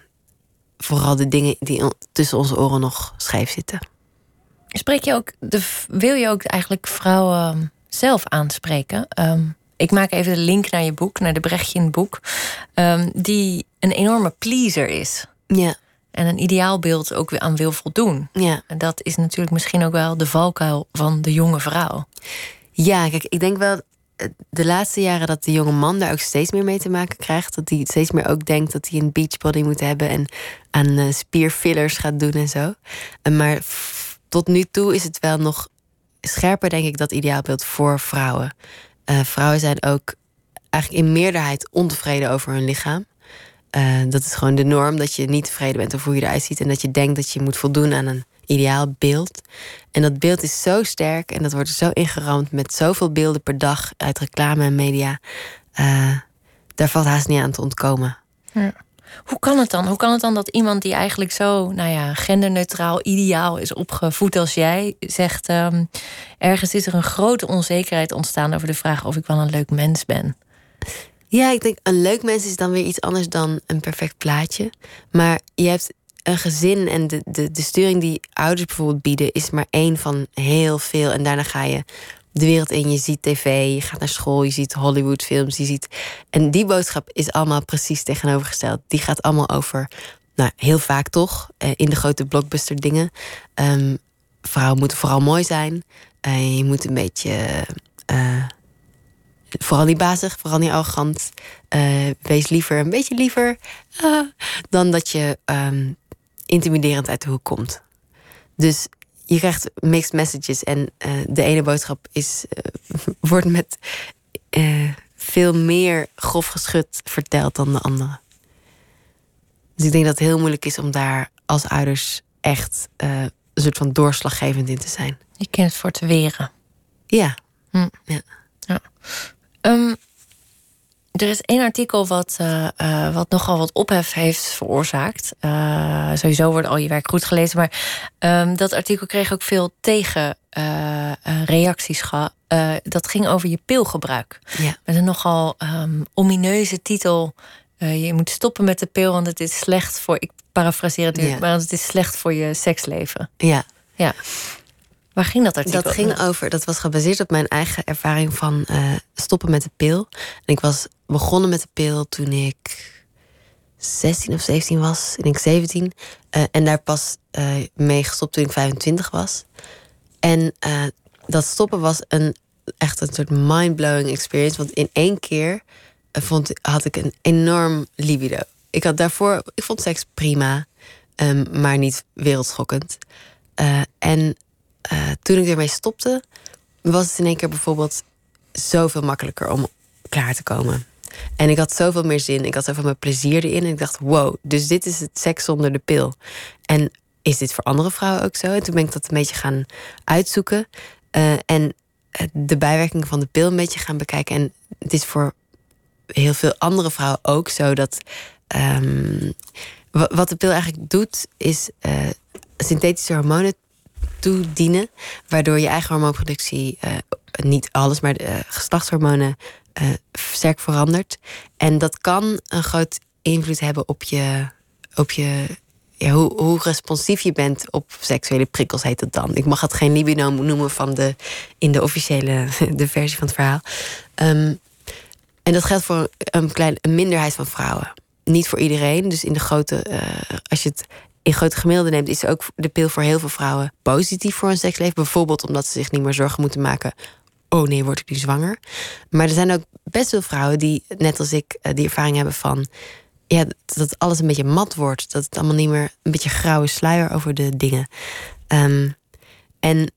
Speaker 4: vooral de dingen die tussen onze oren nog scheef zitten.
Speaker 3: Spreek je ook, de, wil je ook eigenlijk vrouwen zelf aanspreken? Um, ik maak even de link naar je boek, naar de Brechtje in het boek. Um, die een enorme pleaser is.
Speaker 4: Ja.
Speaker 3: En een ideaalbeeld ook weer aan wil voldoen.
Speaker 4: Ja.
Speaker 3: En dat is natuurlijk misschien ook wel de valkuil van de jonge vrouw.
Speaker 4: Ja, kijk, ik denk wel de laatste jaren dat de jonge man daar ook steeds meer mee te maken krijgt. Dat hij steeds meer ook denkt dat hij een beachbody moet hebben en aan uh, spierfillers gaat doen en zo. Maar tot nu toe is het wel nog scherper, denk ik, dat ideaalbeeld voor vrouwen. Uh, vrouwen zijn ook eigenlijk in meerderheid ontevreden over hun lichaam. Uh, dat is gewoon de norm dat je niet tevreden bent over hoe je eruit ziet en dat je denkt dat je moet voldoen aan een ideaal beeld. En dat beeld is zo sterk en dat wordt zo ingeramd met zoveel beelden per dag uit reclame en media. Uh, daar valt haast niet aan te ontkomen.
Speaker 3: Ja. Hoe kan het dan? Hoe kan het dan dat iemand die eigenlijk zo, nou ja, genderneutraal, ideaal is opgevoed als jij, zegt: ehm, ergens is er een grote onzekerheid ontstaan over de vraag of ik wel een leuk mens ben?
Speaker 4: Ja, ik denk een leuk mens is dan weer iets anders dan een perfect plaatje. Maar je hebt een gezin en de, de, de sturing die ouders bijvoorbeeld bieden, is maar één van heel veel. En daarna ga je de wereld in. Je ziet tv, je gaat naar school, je ziet Hollywoodfilms, je ziet. En die boodschap is allemaal precies tegenovergesteld. Die gaat allemaal over, nou, heel vaak toch, eh, in de grote blockbuster dingen. Um, vrouwen moeten vooral mooi zijn. Uh, je moet een beetje. Uh, vooral niet bazig, vooral niet arrogant. Uh, wees liever een beetje liever dan dat je um, intimiderend uit de hoek komt. Dus je krijgt mixed messages. En uh, de ene boodschap is, wordt met veel meer grof geschud verteld dan de andere. Dus ik denk dat het heel moeilijk is om daar als ouders echt een soort van doorslaggevend in te zijn.
Speaker 3: Je kent het voor te weren.
Speaker 4: Ja.
Speaker 3: Hm. ja. ja. Um, er is één artikel wat, uh, uh, wat nogal wat ophef heeft veroorzaakt. Uh, sowieso wordt al je werk goed gelezen. Maar um, dat artikel kreeg ook veel tegenreacties. dat ging over je pilgebruik.
Speaker 4: Ja.
Speaker 3: Met een nogal um, omineuze titel. je moet stoppen met de pil, want het is slecht voor. Ik parafraseer het nu, ja. maar het is slecht voor je seksleven.
Speaker 4: Ja.
Speaker 3: ja. Waar ging dat artikel?
Speaker 4: Dat ging over, dat was gebaseerd op mijn eigen ervaring van uh, stoppen met de pil. En ik was begonnen met de pil toen ik 16 of 17 was. Ik denk 17. Uh, en daar pas uh, mee gestopt toen ik 25 was. En dat stoppen was een, echt een soort mind-blowing experience. Want in één keer vond, had ik een enorm libido. Ik had daarvoor, ik vond seks prima, um, maar niet wereldschokkend. en uh, toen ik ermee stopte, was het in één keer bijvoorbeeld zoveel makkelijker om klaar te komen. En ik had zoveel meer zin, ik had zoveel meer plezier erin. En ik dacht, wow, dus dit is het seks zonder de pil. En is dit voor andere vrouwen ook zo? En toen ben ik dat een beetje gaan uitzoeken. Uh, en de bijwerkingen van de pil een beetje gaan bekijken. En het is voor heel veel andere vrouwen ook zo dat. Um, wat de pil eigenlijk doet, is synthetische hormonen toedienen. Waardoor je eigen hormoonproductie, uh, niet alles, maar de uh, geslachtshormonen uh, sterk verandert. En dat kan een groot invloed hebben op je. Op je ja, hoe, hoe responsief je bent op seksuele prikkels, heet het dan. Ik mag het geen libido noemen van de, in de officiële de versie van het verhaal. Um, en dat geldt voor een, klein, een minderheid van vrouwen. Niet voor iedereen. Dus in de grote, als je het in grote gemiddelde neemt, is ook de pil voor heel veel vrouwen positief voor hun seksleven. Bijvoorbeeld omdat ze zich niet meer zorgen moeten maken. Oh nee, word ik nu zwanger? Maar er zijn ook best veel vrouwen die, net als ik, die ervaring hebben van. Ja, dat alles een beetje mat wordt. Dat het allemaal niet meer een beetje grauwe sluier over de dingen. Um, en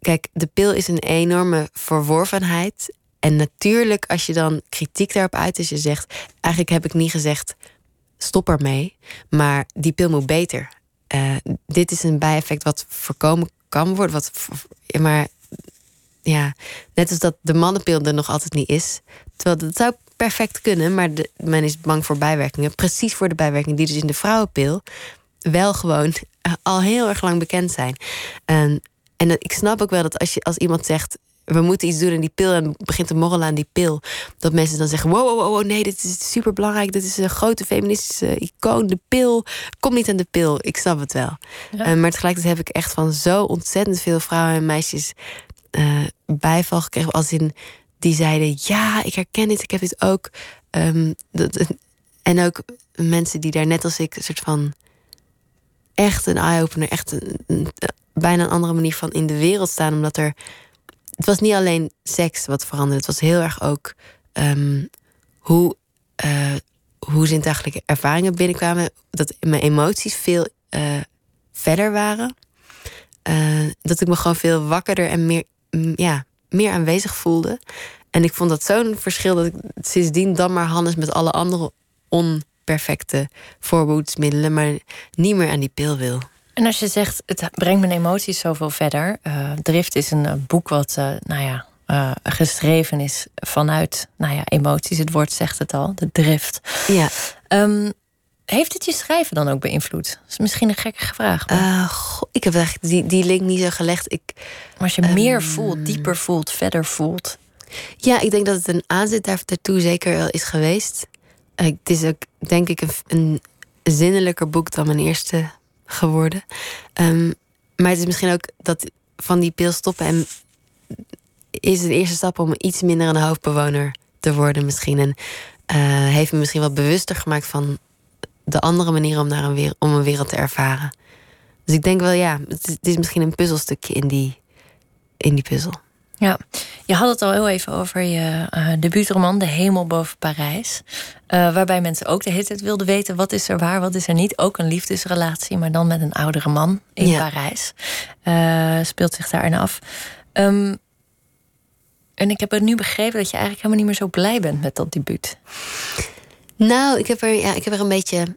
Speaker 4: kijk, de pil is een enorme verworvenheid. En natuurlijk, als je dan kritiek daarop uit is, je zegt: eigenlijk heb ik niet gezegd stop ermee. Maar die pil moet beter. Uh, dit is een bijeffect wat voorkomen kan worden. Wat, maar ja, net als dat de mannenpil er nog altijd niet is. Terwijl dat zou perfect kunnen, maar men is bang voor bijwerkingen. Precies voor de bijwerkingen die dus in de vrouwenpil wel gewoon uh, al heel erg lang bekend zijn. En ik snap ook wel dat als, je, als iemand zegt we moeten iets doen en die pil en begint te morrelen aan die pil. Dat mensen dan zeggen: wow, wow, wow, nee, dit is super belangrijk. Dit is een grote feministische icoon. De pil. Kom niet aan de pil. Ik snap het wel. Ja. Uh, maar tegelijkertijd heb ik echt van zo ontzettend veel vrouwen en meisjes uh, bijval gekregen. Als in die zeiden: ja, ik herken dit, ik heb dit ook. Um, dat, en ook mensen die daar net als ik een soort van echt een eye-opener, echt een, een, bijna een andere manier van in de wereld staan, omdat er het was niet alleen seks wat veranderde. Het was heel erg ook um, hoe, uh, hoe zintuigelijke ervaringen binnenkwamen. Dat mijn emoties veel uh, verder waren. Uh, dat ik me gewoon veel wakkerder en meer, ja, meer aanwezig voelde. En ik vond dat zo'n verschil dat ik sindsdien dan maar Hannes met alle andere onperfecte voorboedsmiddelen, maar niet meer aan die pil wil.
Speaker 3: En als je zegt, het brengt mijn emoties zoveel verder. Uh, Drift is een uh, boek wat, uh, nou ja, geschreven is vanuit, nou ja, emoties. Het woord zegt het al, de drift.
Speaker 4: Ja.
Speaker 3: Um, heeft het je schrijven dan ook beïnvloed? Dat is misschien een gekke vraag.
Speaker 4: Uh, ik heb echt die, die link niet zo gelegd. Ik,
Speaker 3: maar als je meer ehm, voelt, dieper voelt, verder voelt.
Speaker 4: Ja, ik denk dat het een aanzet daartoe zeker wel is geweest. Uh, het is ook, denk ik, een, een zinnelijker boek dan mijn eerste geworden. Um, maar het is misschien ook dat van die pil stoppen en is een eerste stap om iets minder een hoofdbewoner te worden misschien. En uh, heeft me misschien wat bewuster gemaakt van de andere manier om, naar een, wereld, om een wereld te ervaren. Dus ik denk wel, ja, het is, het is misschien een puzzelstukje in die, in die puzzel.
Speaker 3: Ja, je had het al heel even over je uh, debuutroman De Hemel boven Parijs. Uh, waarbij mensen ook de hele tijd wilden weten wat is er waar, wat is er niet. Ook een liefdesrelatie, maar dan met een oudere man in ja. Parijs. Uh, speelt zich daarin af. Um, en ik heb het nu begrepen dat je eigenlijk helemaal niet meer zo blij bent met dat debuut.
Speaker 4: Nou, ik heb er, ja, ik heb er een beetje.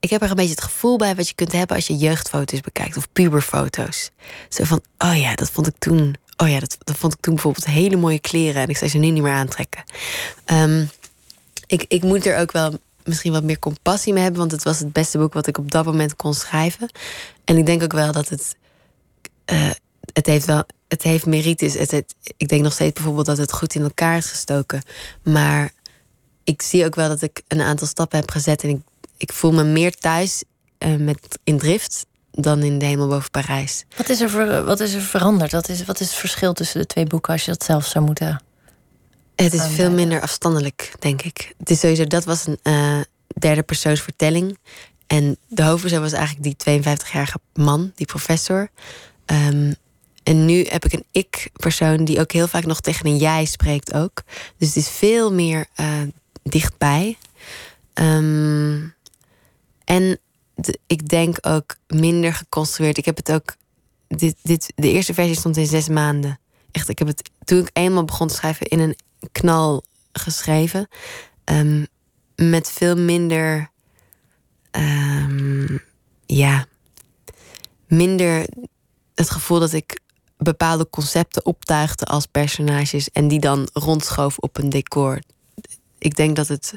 Speaker 4: Ik heb er een beetje het gevoel bij wat je kunt hebben als je jeugdfoto's bekijkt of puberfoto's. Zo van, oh ja, dat vond ik toen. Oh ja, dat, dat vond ik toen bijvoorbeeld hele mooie kleren en ik zou ze nu niet meer aantrekken. Um, ik, ik moet er ook wel misschien wat meer compassie mee hebben, want het was het beste boek wat ik op dat moment kon schrijven. En ik denk ook wel dat het. Uh, het heeft wel het heeft merites. Het, ik denk nog steeds bijvoorbeeld dat het goed in elkaar is gestoken. Maar ik zie ook wel dat ik een aantal stappen heb gezet. En ik, ik voel me meer thuis uh, met, in drift dan in de hemel boven Parijs.
Speaker 3: Wat is er, ver, wat is er veranderd? Wat is, wat is het verschil tussen de twee boeken als je dat zelf zou moeten.
Speaker 4: Het is veel minder afstandelijk, denk ik. Het is sowieso, dat was een uh, derde persoons vertelling. En de hoofdpersoon was eigenlijk die 52-jarige man, die professor. Um, en nu heb ik een ik-persoon die ook heel vaak nog tegen een jij spreekt ook. Dus het is veel meer uh, dichtbij. Um, en ik denk ook minder geconstrueerd. Ik heb het ook. Dit, dit, de eerste versie stond in zes maanden. Echt, ik heb het toen ik eenmaal begon te schrijven in een knal geschreven. Um, met veel minder. Um, ja. Minder het gevoel dat ik bepaalde concepten optuigde als personages en die dan rondschoof op een decor. Ik denk dat het.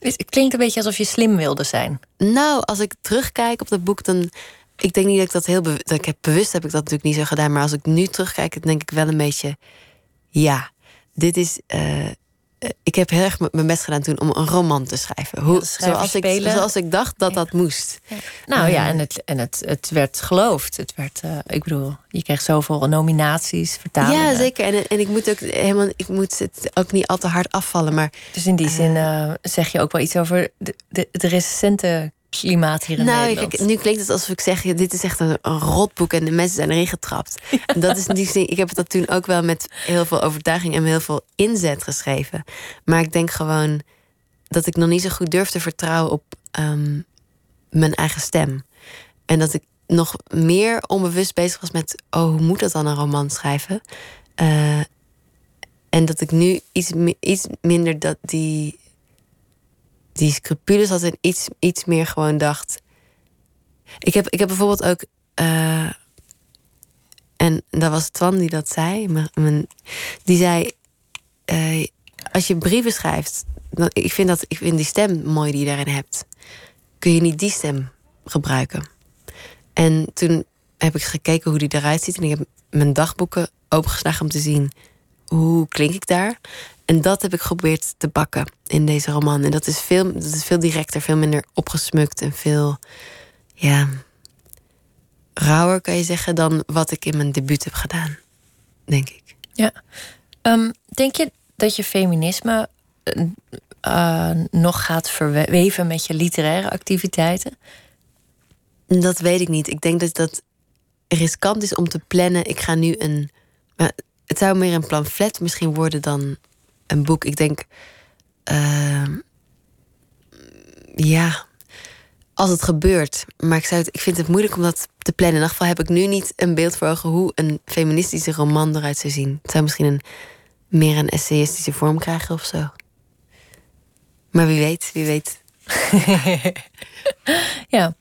Speaker 3: Het klinkt een beetje alsof je slim wilde zijn.
Speaker 4: Nou, als ik terugkijk op dat boek, dan. Ik denk niet dat ik dat heel bewust. Ik heb, bewust heb ik dat natuurlijk niet zo gedaan. Maar als ik nu terugkijk, dan denk ik wel een beetje. Ja, dit is. Eh, ik heb heel erg mijn best gedaan toen om een roman te schrijven. Hoe, zoals, ik, zoals ik dacht dat dat moest.
Speaker 3: Nou ja, en, het, en het, het werd geloofd. Het werd, uh, ik bedoel, je kreeg zoveel nominaties, vertalingen.
Speaker 4: Ja, zeker. En, en ik moet ook helemaal, ik moet het ook niet al te hard afvallen. Maar,
Speaker 3: dus in die uh, zin zeg je ook wel iets over de, de, de recente klimaat hier in nou, Nederland.
Speaker 4: nu klinkt het alsof ik zeg: dit is echt een, een rotboek en de mensen zijn erin getrapt. En dat is die Ik heb dat toen ook wel met heel veel overtuiging en heel veel inzet geschreven. Maar ik denk gewoon dat ik nog niet zo goed durf te vertrouwen op um, mijn eigen stem. En dat ik nog meer onbewust bezig was met: oh, hoe moet dat dan een roman schrijven? Uh, en dat ik nu iets, iets minder dat die die scrupules had en iets, iets meer gewoon dacht. Ik heb, ik heb bijvoorbeeld ook. Uh, en dat was Twan die dat zei. Die zei. Uh, als je brieven schrijft. Dan, ik, vind dat, ik vind die stem mooi die je daarin hebt. Kun je niet die stem gebruiken? En toen heb ik gekeken hoe die eruit ziet. En ik heb mijn dagboeken opengeslagen om te zien hoe klink ik daar. En dat heb ik geprobeerd te bakken in deze roman. En dat is veel, dat is veel directer, veel minder opgesmukt en veel, ja, rauwer kan je zeggen dan wat ik in mijn debuut heb gedaan, denk ik.
Speaker 3: Ja. Um, denk je dat je feminisme uh, nog gaat verweven met je literaire activiteiten?
Speaker 4: Dat weet ik niet. Ik denk dat dat riskant is om te plannen. Ik ga nu een. Maar het zou meer een pamflet misschien worden dan een boek. Ik denk, uh, ja, als het gebeurt. Maar ik, zou het, ik vind het moeilijk om dat te plannen. In ieder geval heb ik nu niet een beeld voor ogen hoe een feministische roman eruit zou zien. Het zou misschien een, meer een essayistische vorm krijgen of zo. Maar wie weet, wie weet.
Speaker 3: ja.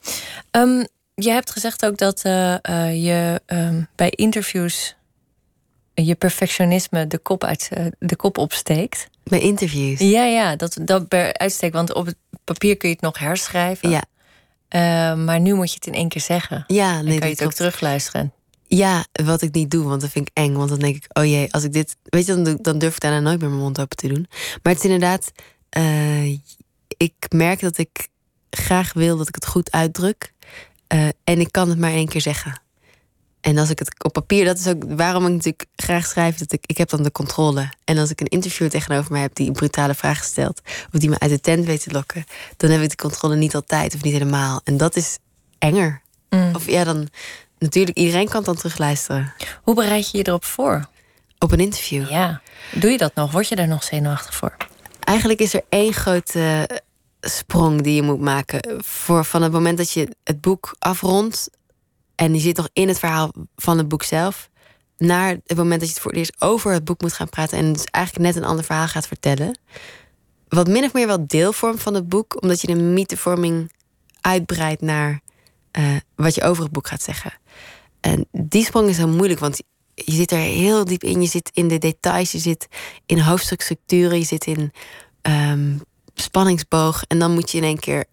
Speaker 3: Um, je hebt gezegd ook dat uh, uh, je um, bij interviews je perfectionisme de kop, uit, eh, de kop opsteekt.
Speaker 4: Bij interviews.
Speaker 3: Ja, ja, dat, dat per uitstek. Want op het papier kun je het nog herschrijven.
Speaker 4: Ja.
Speaker 3: Uh, maar nu moet je het in één keer zeggen.
Speaker 4: Ja,
Speaker 3: nee, kan je het ook terugluisteren.
Speaker 4: Ja, wat ik niet doe, want dat vind ik eng. Want dan denk ik, oh jee, als ik dit. Weet je, dan, dan durf ik daarna nooit meer mijn mond open te doen. Maar het is inderdaad. Uh, ik merk dat ik graag wil dat ik het goed uitdruk. Uh, en ik kan het maar één keer zeggen. En als ik het op papier, dat is ook waarom ik natuurlijk graag schrijf, dat ik, ik heb dan de controle. En als ik een interviewer tegenover mij heb die een brutale vraag stelt, of die me uit de tent weet te lokken, dan heb ik de controle niet altijd of niet helemaal. En dat is enger. Mm. Of ja, dan natuurlijk, iedereen kan dan terugluisteren.
Speaker 3: Hoe bereid je je erop voor?
Speaker 4: Op een interview.
Speaker 3: Ja. Doe je dat nog? Word je daar nog zenuwachtig voor?
Speaker 4: Eigenlijk is er één grote sprong die je moet maken. Voor van het moment dat je het boek afrondt en je zit nog in het verhaal van het boek zelf, naar het moment dat je het voor het eerst over het boek moet gaan praten en dus eigenlijk net een ander verhaal gaat vertellen. Wat min of meer wel deel vormt van het boek, omdat je de mythevorming uitbreidt naar uh, wat je over het boek gaat zeggen. En die sprong is heel moeilijk, want je zit er heel diep in. Je zit in de details, je zit in hoofdstukstructuren, je zit in um, spanningsboog. En dan moet je in één keer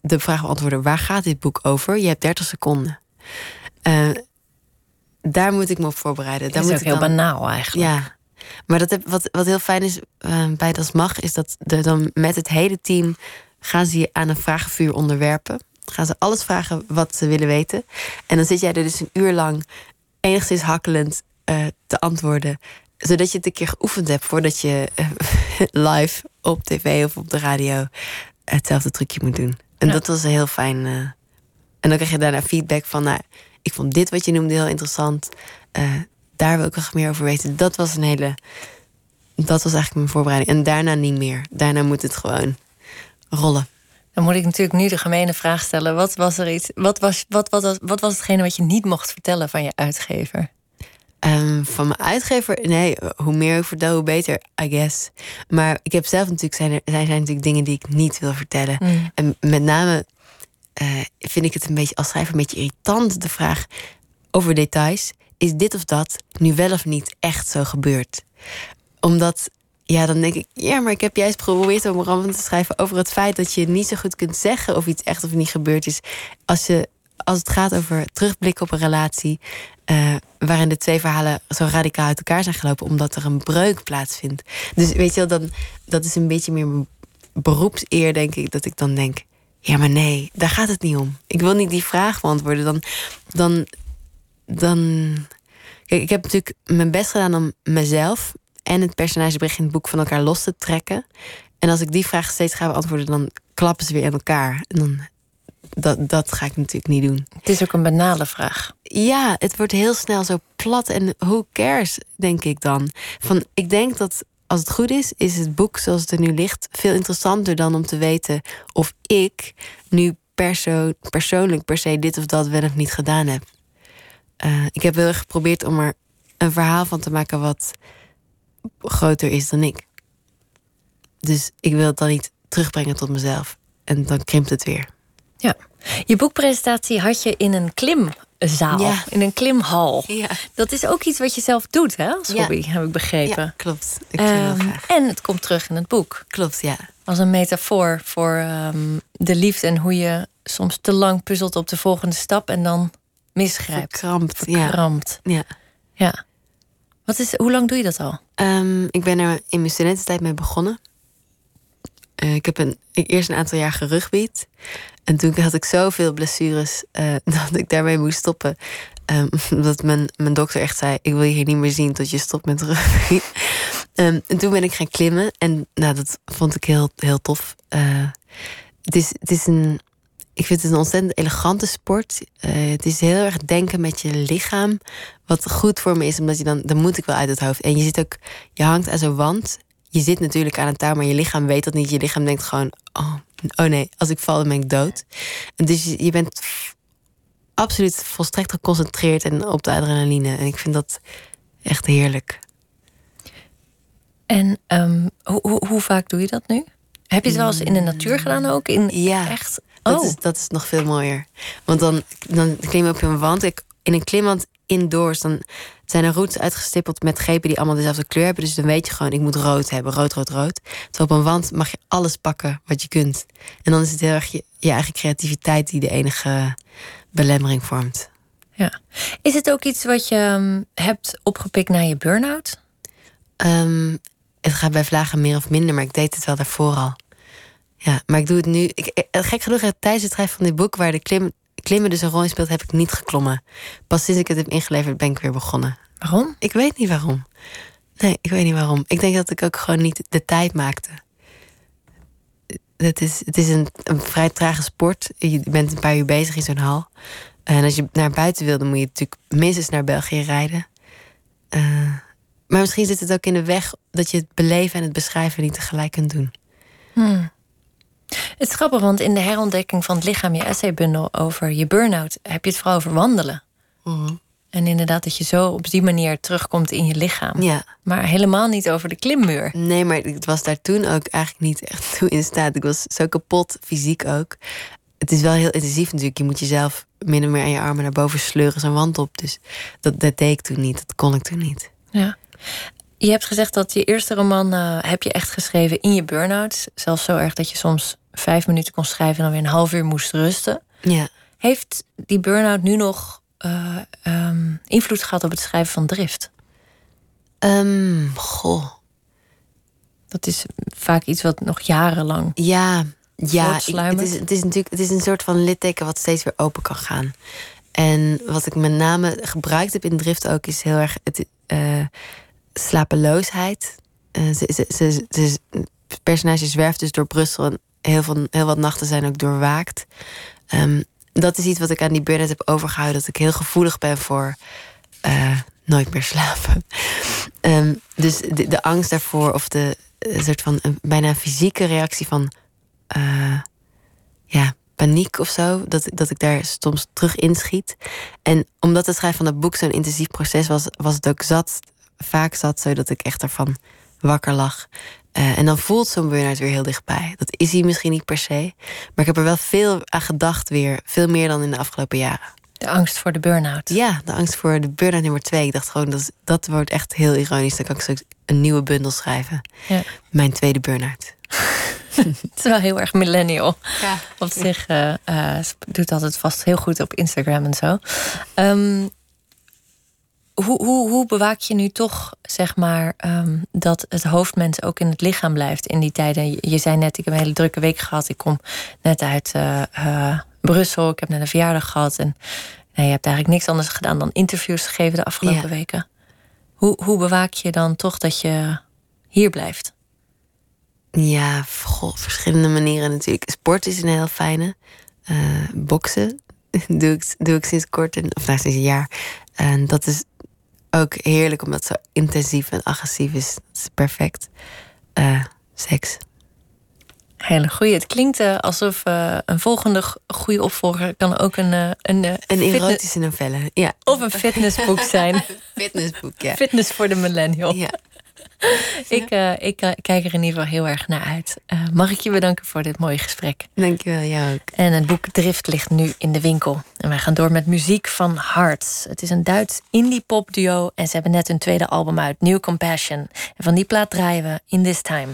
Speaker 4: de vraag beantwoorden: waar gaat dit boek over? Je hebt 30 seconden. Uh, daar moet ik me op voorbereiden.
Speaker 3: Dat
Speaker 4: is
Speaker 3: ook heel banaal eigenlijk.
Speaker 4: Ja. Maar dat heb, wat, wat heel fijn is uh, bij Das Mag, is dat de, dan met het hele team gaan ze je aan een vragenvuur onderwerpen. Gaan ze alles vragen wat ze willen weten. En dan zit jij er dus een uur lang enigszins hakkelend uh, te antwoorden. Zodat je het een keer geoefend hebt voordat je live op tv of op de radio hetzelfde trucje moet doen. En dat was heel fijn. En dan krijg je daarna feedback van, nou, ik vond dit wat je noemde heel interessant. Uh, daar wil ik nog meer over weten. Dat was een hele. Dat was eigenlijk mijn voorbereiding. En daarna niet meer. Daarna moet het gewoon rollen.
Speaker 3: Dan moet ik natuurlijk nu de gemene vraag stellen. Wat was er iets? Wat was, wat, wat, wat, wat was hetgene wat je niet mocht vertellen van je uitgever?
Speaker 4: Um, van mijn uitgever, nee, hoe meer ik vertel, hoe beter, I guess. Maar ik heb zelf natuurlijk, zijn er zijn, zijn natuurlijk dingen die ik niet wil vertellen.
Speaker 3: Mm.
Speaker 4: En met name uh, vind ik het een beetje als schrijver een beetje irritant, de vraag over details. Is dit of dat nu wel of niet echt zo gebeurd? Omdat, ja, dan denk ik, ja, maar ik heb juist geprobeerd om roman te schrijven over het feit dat je niet zo goed kunt zeggen of iets echt of niet gebeurd is. Als je als het gaat over terugblikken op een relatie. Uh, waarin de twee verhalen zo radicaal uit elkaar zijn gelopen. omdat er een breuk plaatsvindt. Dus weet je wel, dan, dat is een beetje meer beroepseer, denk ik. Dat ik dan denk: ja, maar nee, daar gaat het niet om. Ik wil niet die vraag beantwoorden. Dan. dan, dan Kijk, ik heb natuurlijk mijn best gedaan om mezelf en het personagebericht in het boek van elkaar los te trekken. En als ik die vraag steeds ga beantwoorden, dan klappen ze weer in elkaar. En dan dat, dat ga ik natuurlijk niet doen.
Speaker 3: Het is ook een banale vraag.
Speaker 4: Ja, het wordt heel snel zo plat. En who cares, denk ik dan. Van, ik denk dat als het goed is, is het boek zoals het er nu ligt veel interessanter dan om te weten of ik nu perso persoonlijk per se dit of dat wel of niet gedaan heb. Uh, ik heb erg geprobeerd om er een verhaal van te maken wat groter is dan ik. Dus ik wil het dan niet terugbrengen tot mezelf. En dan krimpt het weer.
Speaker 3: Ja. Je boekpresentatie had je in een
Speaker 4: Ja.
Speaker 3: in een klimhal.
Speaker 4: Ja.
Speaker 3: Dat is ook iets wat je zelf doet, hè, als
Speaker 4: Ja.
Speaker 3: hobby, heb ik begrepen.
Speaker 4: Ja, klopt. Ik
Speaker 3: Ehm,
Speaker 4: graag.
Speaker 3: en het komt terug in het boek.
Speaker 4: Klopt, ja.
Speaker 3: Als een metafoor voor ehm, de liefde en hoe je soms te lang puzzelt op de volgende stap en dan misgrijpt.
Speaker 4: Verkrampt. ja. Ja.
Speaker 3: Wat is, hoe lang doe je dat al?
Speaker 4: Ehm, ik ben er in mijn studententijd mee begonnen. Eh, ik heb een, ik eerst een aantal jaar gerugbied. En toen had ik zoveel blessures eh, dat ik daarmee moest stoppen. Ehm, omdat mijn, mijn dokter echt zei: Ik wil je hier niet meer zien tot je stopt met rugby. Ehm, en toen ben ik gaan klimmen. En nou, dat vond ik heel, heel tof. Eh, het, is, het is een. Ik vind het een ontzettend elegante sport. Eh, het is heel erg denken met je lichaam. Wat goed voor me is, omdat je dan, dan moet ik wel uit het hoofd. En je zit ook, je hangt aan zo'n wand. Je zit natuurlijk aan een touw, maar je lichaam weet dat niet. Je lichaam denkt gewoon, oh, oh nee, als ik val, dan ben ik dood. En dus je, je bent absoluut volstrekt geconcentreerd en op de adrenaline. En ik vind dat echt heerlijk.
Speaker 3: En ehm, hoe, hoe, hoe vaak doe je dat nu? Heb je het wel eens in de natuur gedaan ook? In
Speaker 4: Ja.
Speaker 3: echt?
Speaker 4: Dat,
Speaker 3: Oh,
Speaker 4: is, dat is nog veel mooier. Want dan, dan klim je op een wand. Ik, in een klimwand indoors, dan, zijn er routes uitgestippeld met grepen die allemaal dezelfde kleur hebben. Dus dan weet je gewoon, ik moet rood hebben. Rood, rood, rood. Terwijl op een wand mag je alles pakken wat je kunt. En dan is het heel erg je, je eigen creativiteit die de enige belemmering vormt.
Speaker 3: Ja. Is het ook iets wat je ehm, hebt opgepikt na je burn-out?
Speaker 4: Um, het gaat bij vlagen meer of minder, maar ik deed het wel daarvoor al. Ja, maar ik doe het nu. Ik, eh, gek genoeg, tijdens het schrijven van dit boek, waar de klim, klimmen dus een rol in speelt, heb ik niet geklommen. Pas sinds ik het heb ingeleverd, ben ik weer begonnen.
Speaker 3: Waarom?
Speaker 4: Ik weet niet waarom. Nee, ik weet niet waarom. Ik denk dat ik ook gewoon niet de tijd maakte. Het is, het is een, een vrij trage sport. Je bent een paar uur bezig in zo'n hal. En als je naar buiten wil, dan moet je natuurlijk minstens naar België rijden. Uh, maar misschien zit het ook in de weg dat je het beleven en het beschrijven niet tegelijk kunt doen.
Speaker 3: Hmm. Het is grappig, want in de herontdekking van het lichaam, je essaybundel over je burn-out, heb je het vooral over wandelen.
Speaker 4: Mhm.
Speaker 3: En inderdaad, dat je zo op die manier terugkomt in je lichaam.
Speaker 4: Ja.
Speaker 3: Maar helemaal niet over de klimmuur.
Speaker 4: Nee, maar ik was daar toen ook eigenlijk niet echt toe in staat. Ik was zo kapot, fysiek ook. Het is wel heel intensief natuurlijk. Je moet jezelf min of meer aan je armen naar boven sleuren, zo'n wand op. Dus dat, dat deed ik toen niet. Dat kon ik toen niet.
Speaker 3: Ja. Je hebt gezegd dat je eerste roman uh, heb je echt geschreven in je burn-out. Zelfs zo erg dat je soms vijf minuten kon schrijven en dan weer een half uur moest rusten.
Speaker 4: Ja.
Speaker 3: Heeft die burn-out nu nog uh, um, invloed gehad op het schrijven van Drift?
Speaker 4: Um, goh.
Speaker 3: Dat is vaak iets wat nog jarenlang.
Speaker 4: Ja, ja ik, het, is, het is natuurlijk het is een soort van litteken wat steeds weer open kan gaan. En wat ik met name gebruikt heb in Drift ook is heel erg het, uh, slapeloosheid. Uh, ze, ze, ze, ze, het personage zwerft dus door Brussel en heel, veel, heel wat nachten zijn ook doorwaakt. Um, dat is iets wat ik aan die burn heb overgehouden. Dat ik heel gevoelig ben voor uh, nooit meer slapen. um, dus de, angst daarvoor, of de soort van een, bijna fysieke reactie van uh, ja, paniek of zo. Dat, dat ik daar soms terug inschiet. En omdat het schrijven van dat boek zo'n intensief proces was, was het ook zat vaak zat, zodat ik echt ervan wakker lag. Uh, en dan voelt zo'n burn-out weer heel dichtbij. Dat is hij misschien niet per se. Maar ik heb er wel veel aan gedacht weer. Veel meer dan in de afgelopen jaren.
Speaker 3: De angst voor de burn-out.
Speaker 4: Ja, de angst voor de burn-out nummer twee. Ik dacht gewoon, dat, dat wordt echt heel ironisch. Dan kan ik straks een nieuwe bundel schrijven.
Speaker 3: Ja.
Speaker 4: Mijn tweede burn-out.
Speaker 3: het is wel heel erg millennial.
Speaker 4: Ja.
Speaker 3: Op zich uh, uh, doet altijd vast heel goed op Instagram en zo. Um, hoe, hoe, hoe bewaak je nu toch, zeg maar, um, dat het hoofdmens ook in het lichaam blijft in die tijden? Je, zei net, ik heb een hele drukke week gehad. Ik kom net uit uh, uh, Brussel. Ik heb net een verjaardag gehad. En nee, je hebt eigenlijk niks anders gedaan dan interviews gegeven de afgelopen
Speaker 4: ja.
Speaker 3: weken. Hoe, hoe bewaak je dan toch dat je hier blijft?
Speaker 4: Ja, goh, verschillende manieren natuurlijk. Sport is een heel fijne. Uh, boksen doe ik, doe ik sinds kort, en, of nou, sinds een jaar. En dat is ook heerlijk, omdat het zo intensief en agressief is. Dat is perfect. Uh, seks.
Speaker 3: Hele goeie. Het klinkt uh, alsof uh, een volgende goede opvolger kan ook een... een,
Speaker 4: een erotische novelle, ja.
Speaker 3: Of een fitnessboek zijn.
Speaker 4: fitnessboek, ja.
Speaker 3: Fitness voor de millennial.
Speaker 4: Ja.
Speaker 3: ik, uh, ik kijk er in ieder geval heel erg naar uit. Uh, mag ik je bedanken voor dit mooie gesprek.
Speaker 4: Dankjewel, jou ook.
Speaker 3: En het boek Drift ligt nu in de winkel. En wij gaan door met muziek van Hearts. Het is een Duits indie pop duo en ze hebben net hun tweede album uit, New Compassion. En van die plaat draaien we In This Time.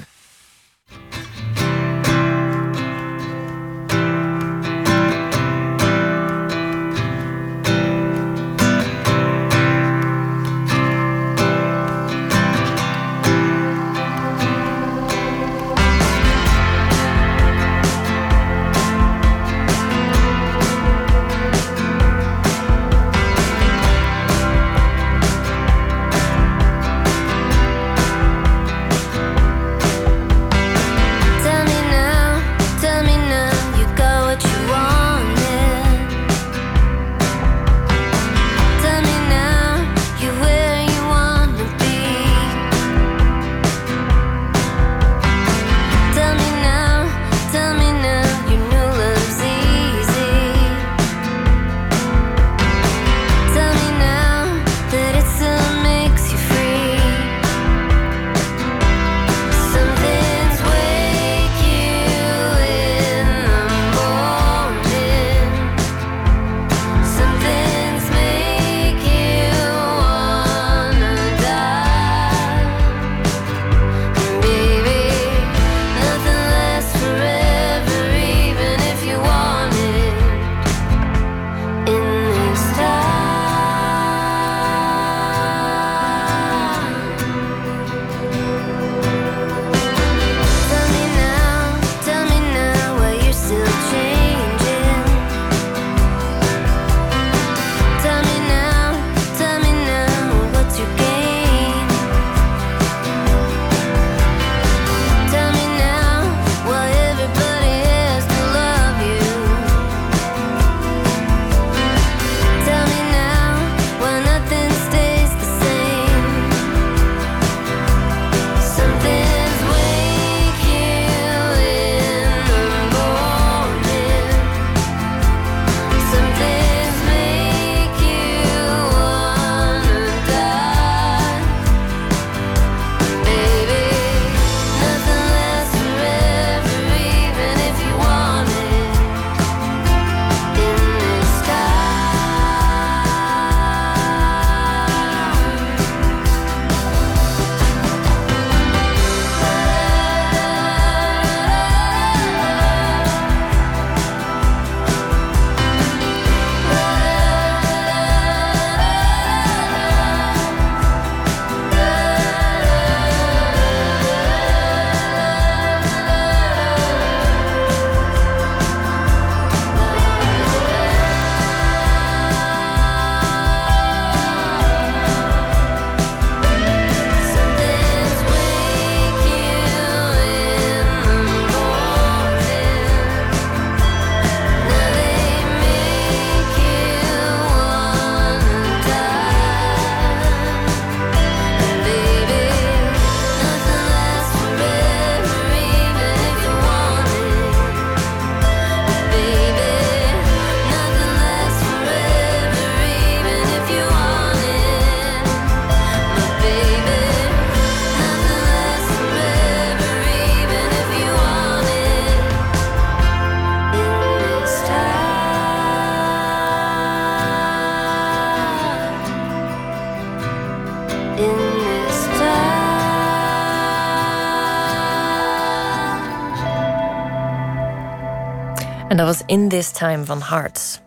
Speaker 3: In This Time van Hearts.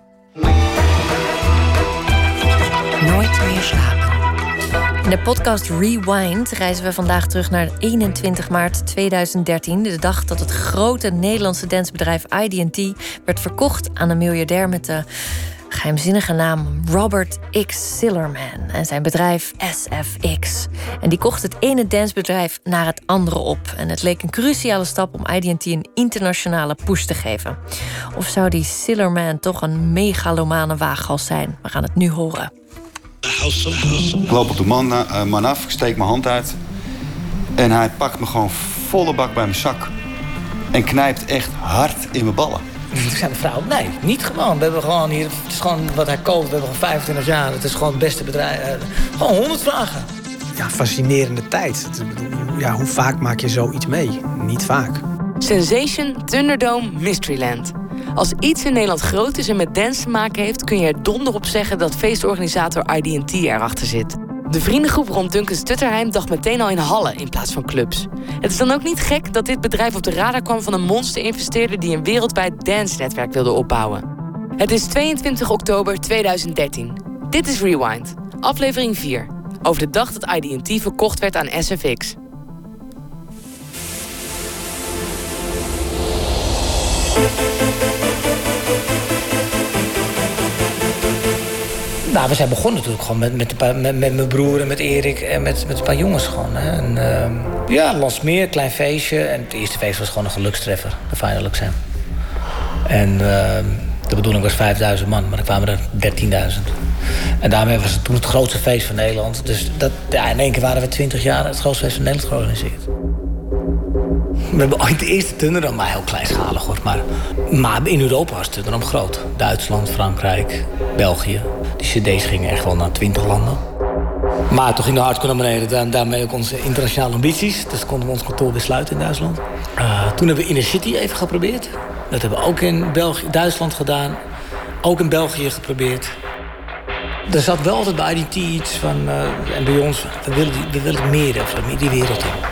Speaker 2: Nooit meer slapen.
Speaker 3: In de podcast Rewind reizen we vandaag terug naar 21 maart 2013, de dag dat het grote Nederlandse dansbedrijf ID&T werd verkocht aan een miljardair met de geheimzinnige naam Robert X. Sillerman en zijn bedrijf SFX. En die kocht het ene dansbedrijf naar het andere op. En het leek een cruciale stap om ID&T een internationale push te geven. Of zou die Sillerman toch een megalomane waaghals zijn? We gaan het nu horen.
Speaker 6: Ik loop op de man, uh, man af, ik steek mijn hand uit. En hij pakt me gewoon volle bak bij mijn zak. En knijpt echt hard in mijn ballen.
Speaker 7: Toen zei de vrouw, nee, niet gewoon. We hebben gewoon hier, het is gewoon wat hij koopt. We hebben gewoon 25 jaar. Het is gewoon het beste bedrijf. Uh, gewoon 100 vragen.
Speaker 8: Ja, fascinerende tijd. Ja, hoe vaak maak je zoiets mee? Niet vaak.
Speaker 9: Sensation Thunderdome Mysteryland. Als iets in Nederland groot is en met dance te maken heeft... kun je er donder op zeggen dat feestorganisator ID&T erachter zit. De vriendengroep rond Duncan Stutterheim dacht meteen al in hallen in plaats van clubs. Het is dan ook niet gek dat dit bedrijf op de radar kwam van een monster-investeerder die een wereldwijd dance-netwerk wilde opbouwen. Het is 22 oktober 2013. Dit is Rewind, aflevering 4. Over de dag dat ID&T verkocht werd aan SFX.
Speaker 7: Nou, we zijn begonnen natuurlijk gewoon met, met, met, mijn broer en met Erik en met, met een paar jongens gewoon. Hè. En, uh, ja, Lansmeer, klein feestje. En het eerste feest was gewoon een gelukstreffer, de Final Exam. En uh, de bedoeling was 5000 man, maar er kwamen er 13.000. En daarmee was het toen het grootste feest van Nederland. Dus dat, ja, in één keer waren we 20 jaar het grootste feest van Nederland georganiseerd. We hebben ooit de eerste Thunderdome, maar heel kleinschalig hoor. Maar, maar in Europa was Thunderdome groot. Duitsland, Frankrijk, België. Die cd's gingen echt wel naar 20 landen. Maar toen ging de hardcore naar beneden. En daarmee ook onze internationale ambities. Dus konden we ons kantoor weer sluiten in Duitsland. Uh, toen hebben we Inner City even geprobeerd. Dat hebben we ook in België, Duitsland gedaan. Ook in België geprobeerd. Er zat wel altijd bij IDT iets van... Uh, en bij ons, we willen, we willen meer, of die wereld in.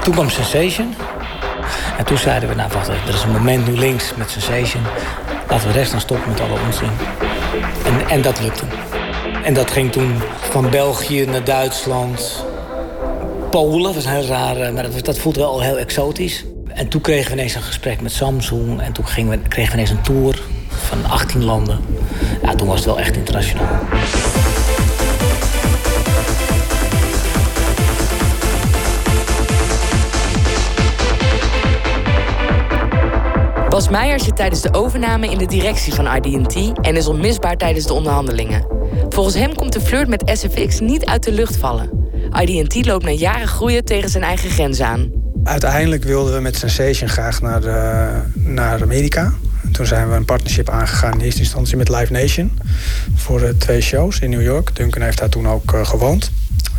Speaker 7: En toen kwam Sensation. En toen zeiden we, nou wacht er is een moment nu links met Sensation. Laten we rechts dan stoppen met alle onzin. En, en dat lukte. En dat ging toen van België naar Duitsland. Polen, was heel raar, maar dat, dat voelde wel al heel exotisch. En toen kregen we ineens een gesprek met Samsung. En toen gingen we, kregen we ineens een tour van 18 landen. Ja, toen was het wel echt internationaal.
Speaker 9: Bas Meijer zit tijdens de overname in de directie van ID&T en is onmisbaar tijdens de onderhandelingen. Volgens hem komt de flirt met SFX niet uit de lucht vallen. ID&T loopt na jaren groeien tegen zijn eigen grens aan.
Speaker 8: Uiteindelijk wilden we met Sensation graag naar, naar Amerika. Toen zijn we een partnership aangegaan in eerste instantie met Live Nation. Voor de twee shows in New York. Duncan heeft daar toen ook uh, gewoond.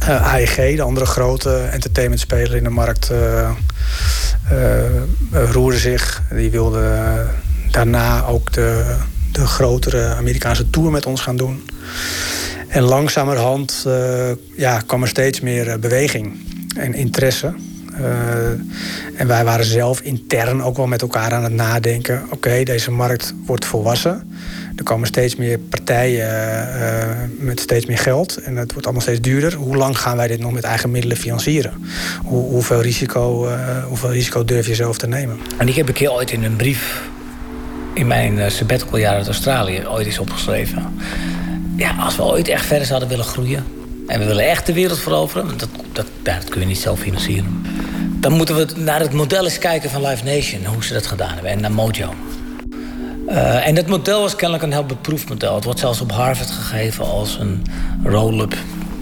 Speaker 8: Uh, AEG, de andere grote entertainmentspeler in de markt, uh, roerde zich. Die wilde daarna ook de, de grotere Amerikaanse tour met ons gaan doen. En langzamerhand ja, kwam er steeds meer beweging en interesse. en wij waren zelf intern ook wel met elkaar aan het nadenken. Oké, deze markt wordt volwassen. Er komen steeds meer partijen uh, met steeds meer geld. En het wordt allemaal steeds duurder. Hoe lang gaan wij dit nog met eigen middelen financieren? Hoe, hoeveel, risico, uh, hoeveel risico durf je zelf te nemen?
Speaker 7: En ik heb een keer ooit in een brief... in mijn uh, sabbatical jaar uit Australië ooit eens opgeschreven. Ja, als we ooit echt verder zouden willen groeien... en we willen echt de wereld veroveren... dat, dat, dat kun je niet zelf financieren. Dan moeten we naar het model eens kijken van Live Nation... hoe ze dat gedaan hebben, en naar Mojo. Uh, en dat model was kennelijk een heel beproefd model. Het wordt zelfs op Harvard gegeven als een roll-up.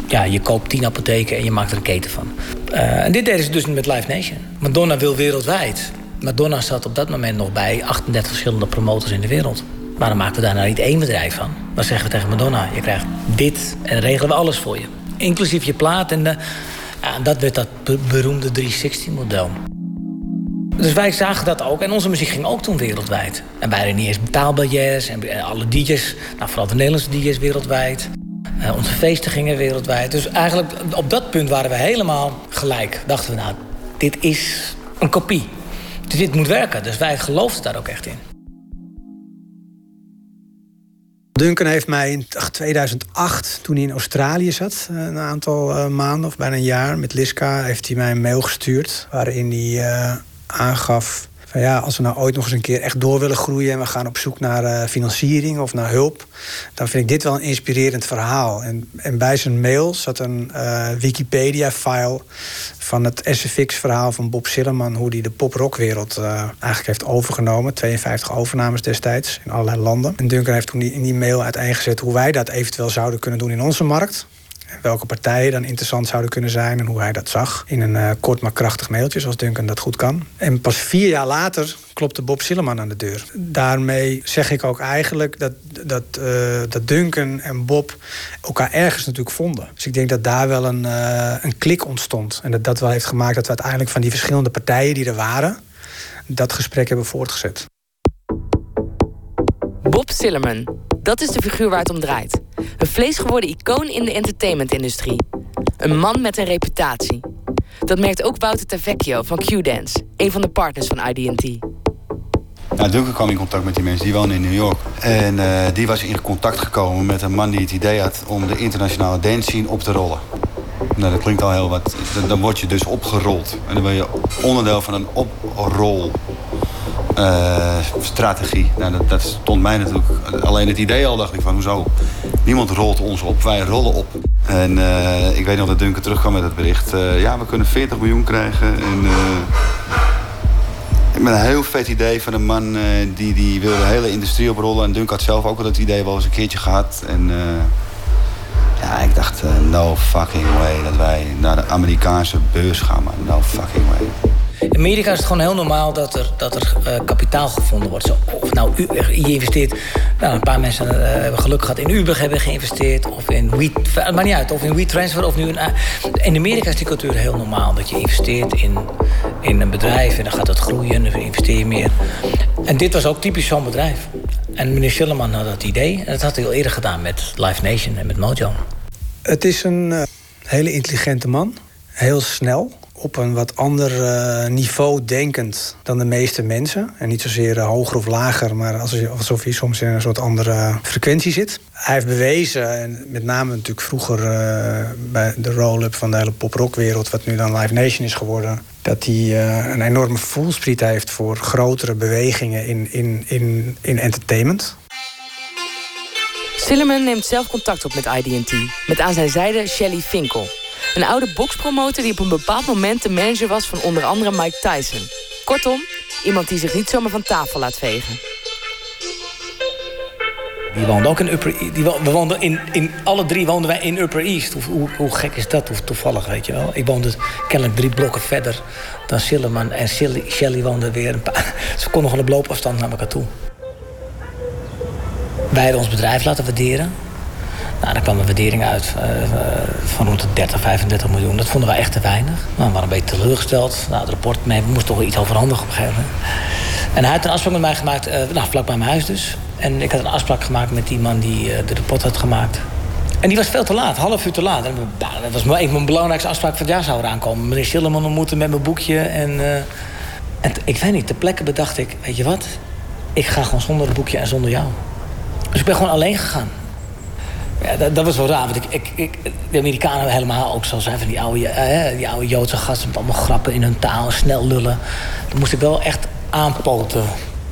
Speaker 7: Ja, je koopt tien apotheken en je maakt er een keten van. Uh, en dit deden ze dus met Live Nation. Madonna wil wereldwijd. Madonna zat op dat moment nog bij 38 verschillende promotors in de wereld. Waarom maken we daar nou niet één bedrijf van? Dan zeggen we tegen Madonna, je krijgt dit en dan regelen we alles voor je. Inclusief je plaat en, ja, dat werd dat beroemde 360-model. Dus wij zagen dat ook. En onze muziek ging ook toen wereldwijd. En wij niet eens betaalbarrières. En alle DJ's, nou, vooral de Nederlandse DJ's wereldwijd. Uh, onze feesten gingen wereldwijd. Dus eigenlijk op dat punt waren we helemaal gelijk. Dachten we, nou, dit is een kopie. dit moet werken. Dus wij geloofden daar ook echt in.
Speaker 8: Duncan heeft mij in 2008, toen hij in Australië zat, eh, een aantal uh, maanden of bijna een jaar met Liska, heeft hij mij een mail gestuurd waarin hij aangaf van ja, als we nou ooit nog eens een keer echt door willen groeien en we gaan op zoek naar uh, financiering of naar hulp, dan vind ik dit wel een inspirerend verhaal. En, en bij zijn mail zat een uh, Wikipedia-file van het SFX-verhaal van Bob Sillerman, hoe hij de pop-rockwereld uh, eigenlijk heeft overgenomen. 52 overnames destijds in allerlei landen. En Duncan heeft toen in die mail uiteengezet hoe wij dat eventueel zouden kunnen doen in onze markt welke partijen dan interessant zouden kunnen zijn en hoe hij dat zag. In een uh, kort maar krachtig mailtje, zoals Duncan dat goed kan. En pas vier jaar later klopte Bob Silleman aan de deur. Daarmee zeg ik ook eigenlijk dat, dat, uh, dat Duncan en Bob elkaar ergens natuurlijk vonden. Dus ik denk dat daar wel een, uh, een klik ontstond. En dat dat wel heeft gemaakt dat we uiteindelijk van die verschillende partijen die er waren, dat gesprek hebben voortgezet.
Speaker 9: Bob Sillerman, dat is de figuur waar het om draait. Een vleesgeworden icoon in de entertainmentindustrie. Een man met een reputatie. Dat merkt ook Wouter Tavecchio van Q-Dance, een van de partners van ID&T.
Speaker 6: Nou, Duncan kwam in contact met die mensen, die wonen in New York. En uh, die was in contact gekomen met een man die het idee had... om de internationale dance scene op te rollen. Nou, dat klinkt al heel wat. Dan word je dus opgerold. En dan ben je onderdeel van een oprol uh, strategie. Nou, dat, dat, stond mij natuurlijk... Alleen het idee al dacht ik van, hoezo? Niemand rolt ons op, wij rollen op. En uh, ik weet nog dat Duncan terugkwam met het bericht. Uh, ja, we kunnen 40 miljoen krijgen. En, met een heel vet idee van een man die, die wilde de hele industrie oprollen. En Duncan had zelf ook al dat idee wel eens een keertje gehad. En ja, ik dacht, no fucking way dat wij naar de Amerikaanse beurs gaan. Maar no fucking way.
Speaker 7: In Amerika is het gewoon heel normaal dat er, dat er uh, kapitaal gevonden wordt. Zo, of nou, je investeert... Nou, een paar mensen uh, hebben geluk gehad in Uber hebben geïnvesteerd. Of in Wheat... Het maakt niet uit. Of in WeTransfer. Of nu in, in Amerika is die cultuur heel normaal. Dat je investeert in, in een bedrijf. En dan gaat het groeien. En dan investeer je meer. En dit was ook typisch zo'n bedrijf. En meneer Schilleman had dat idee. En dat had hij al eerder gedaan met Live Nation en met Mojo.
Speaker 8: Het is een hele intelligente man. Heel snel op een wat ander uh, niveau denkend dan de meeste mensen. En niet zozeer uh, hoger of lager, maar alsof hij soms in een soort andere frequentie zit. Hij heeft bewezen, en met name natuurlijk vroeger bij de roll-up van de hele pop-rock-wereld, wat nu dan Live Nation is geworden, dat hij een enorme voelspriet heeft voor grotere bewegingen in, in, in, in entertainment.
Speaker 9: Sillerman neemt zelf contact op met ID&T, met aan zijn zijde Shelly Finkel. Een oude boxpromotor die op een bepaald moment de manager was van onder andere Mike Tyson. Kortom, iemand die zich niet zomaar van tafel laat vegen.
Speaker 7: Die woonde ook in Upper East. Die we woonden in, in, alle drie woonden wij in Upper East. Hoe, hoe, gek is dat? Hoe toevallig, weet je wel. Ik woonde kennelijk drie blokken verder dan Sillerman. En Shelly, Shelly woonde weer een paar... Ze konden gewoon op loopafstand naar elkaar toe. Wij hadden ons bedrijf laten waarderen. Nou, daar kwam een waardering uit uh, van rond de 30, 35 miljoen. Dat vonden wij echt te weinig. Nou, we waren een beetje teleurgesteld. Nou, het rapport, mee, we moesten toch wel iets overhandigen op een gegeven moment. En hij had een afspraak met mij gemaakt, uh, vlak bij mijn huis dus. En ik had een afspraak gemaakt met die man die uh, de rapport had gemaakt. En die was veel te laat, half uur te laat. En, dat was een van mijn belangrijkste afspraak van het jaar zou eraan komen. Meneer Schillerman ontmoeten met mijn boekje. En, en ik weet niet, ter plekke bedacht ik, weet je wat? Ik ga gewoon zonder het boekje en zonder jou. Dus ik ben gewoon alleen gegaan. Ja, dat, dat, was wel raar. Want ik, ik, ik, de Amerikanen helemaal ook zo zijn van die oude, uh, die Joodse gasten met allemaal grappen in hun taal, snel lullen. Dan moest ik wel echt aanpoten.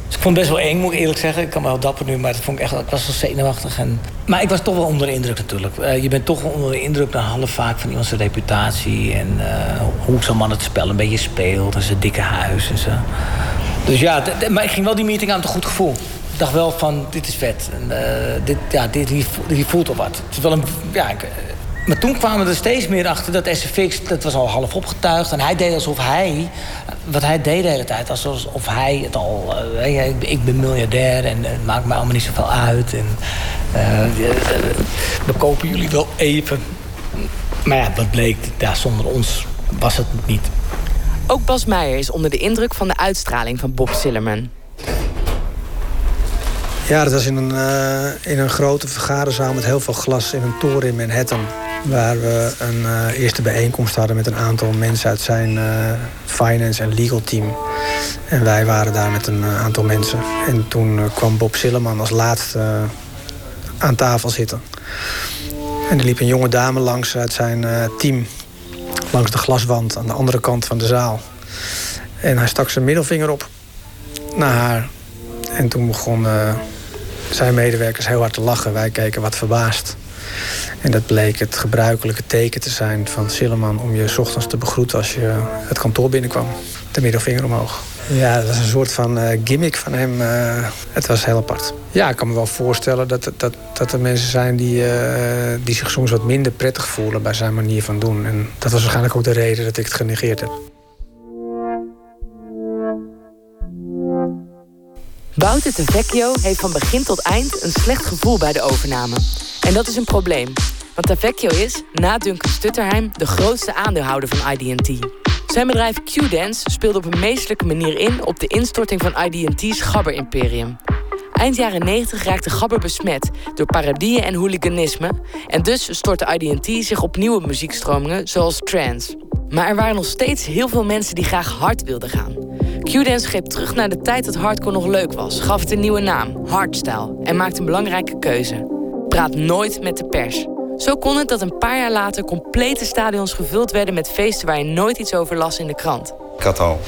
Speaker 7: Dus ik vond het best wel eng, moet ik eerlijk zeggen. Ik kan wel dapper nu, maar dat vond ik, echt, ik was wel zenuwachtig. En... Maar ik was toch wel onder de indruk natuurlijk. Uh, je bent toch wel onder de indruk dan half vaak van iemands reputatie. En uh, hoe zo'n man het spel een beetje speelt. En zijn dikke huis en zo. Dus ja, maar ik ging wel die meeting aan met een goed gevoel dacht wel van, dit is vet. En, uh, dit, ja, dit, hier, voelt al wat. Het is wel een, ja, ik, maar toen kwamen we er steeds meer achter dat SFX, dat was al half opgetuigd. En hij deed alsof hij, wat hij deed de hele tijd, alsof hij het al... Uh, ik ben miljardair en het maakt mij allemaal niet zoveel uit. En, we kopen jullie wel even. Maar ja, wat bleek, zonder ons was het niet.
Speaker 9: Ook Bas Meijer is onder de indruk van de uitstraling van Bob Sillerman.
Speaker 8: Ja, dat was in een, uh, in een grote vergaderzaal met heel veel glas in een toren in Manhattan. Waar we een uh, eerste bijeenkomst hadden met een aantal mensen uit zijn uh, finance en legal team. En wij waren daar met een aantal mensen. En toen kwam Bob Silleman als laatste aan tafel zitten. En er liep een jonge dame langs uit zijn team. Langs de glaswand aan de andere kant van de zaal. En hij stak zijn middelvinger op naar haar. En toen begonnen zijn medewerkers heel hard te lachen. Wij keken wat verbaasd. En dat bleek het gebruikelijke teken te zijn van Silleman... om je ochtends te begroeten als je het kantoor binnenkwam. De middelvinger omhoog. Ja, dat was een soort van uh, gimmick van hem. Uh, het was heel apart. Ja, ik kan me wel voorstellen dat, dat, dat er mensen zijn... Die, uh, die zich soms wat minder prettig voelen bij zijn manier van doen. En dat was waarschijnlijk ook de reden dat ik het genegeerd heb.
Speaker 4: Wouter de Vecchio heeft van begin tot eind een slecht gevoel bij de overname. En dat is een probleem. Want Tavecchio is, na Duncan Stutterheim, de grootste aandeelhouder van ID&T. Zijn bedrijf Q-Dance speelde op een meestelijke manier in... op de instorting van ID&T's Gabber-imperium. Eind jaren 90 raakte Gabber besmet door parodieën en hooliganisme... en dus stortte ID&T zich op nieuwe muziekstromingen zoals trance. Maar er waren nog steeds heel veel mensen die graag hard wilden gaan. Q-Dance greep terug naar de tijd dat hardcore nog leuk was... gaf het een nieuwe naam, hardstyle, en maakte een belangrijke keuze. Praat nooit met de pers. Zo kon het dat een paar jaar later complete stadions gevuld werden met feesten waar je nooit iets over las in de krant.
Speaker 6: Ik had al,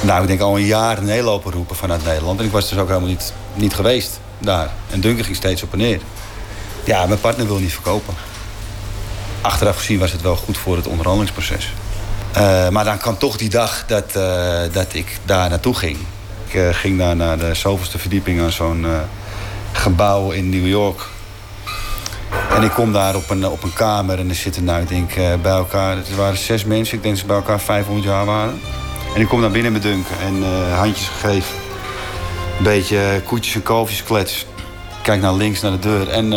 Speaker 6: nou ik denk al een jaar hele lopen roepen vanuit Nederland. En ik was dus ook helemaal niet, niet geweest daar. En Duncan ging steeds op en neer. Ja, mijn partner wil niet verkopen. Achteraf gezien was het wel goed voor het onderhandelingsproces. Uh, maar dan kwam toch die dag dat, uh, dat ik daar naartoe ging. Ik uh, ging daar naar de zoveelste verdieping aan zo'n gebouw in New York. En ik kom daar op een, op een kamer en er zitten nou, ik denk, bij elkaar... Het waren zes mensen, ik denk dat ze bij elkaar 500 jaar waren. En ik kom naar binnen met Duncan en handjes gegeven. Een beetje koetjes en kalfjes klets. Kijk naar links, naar de deur. En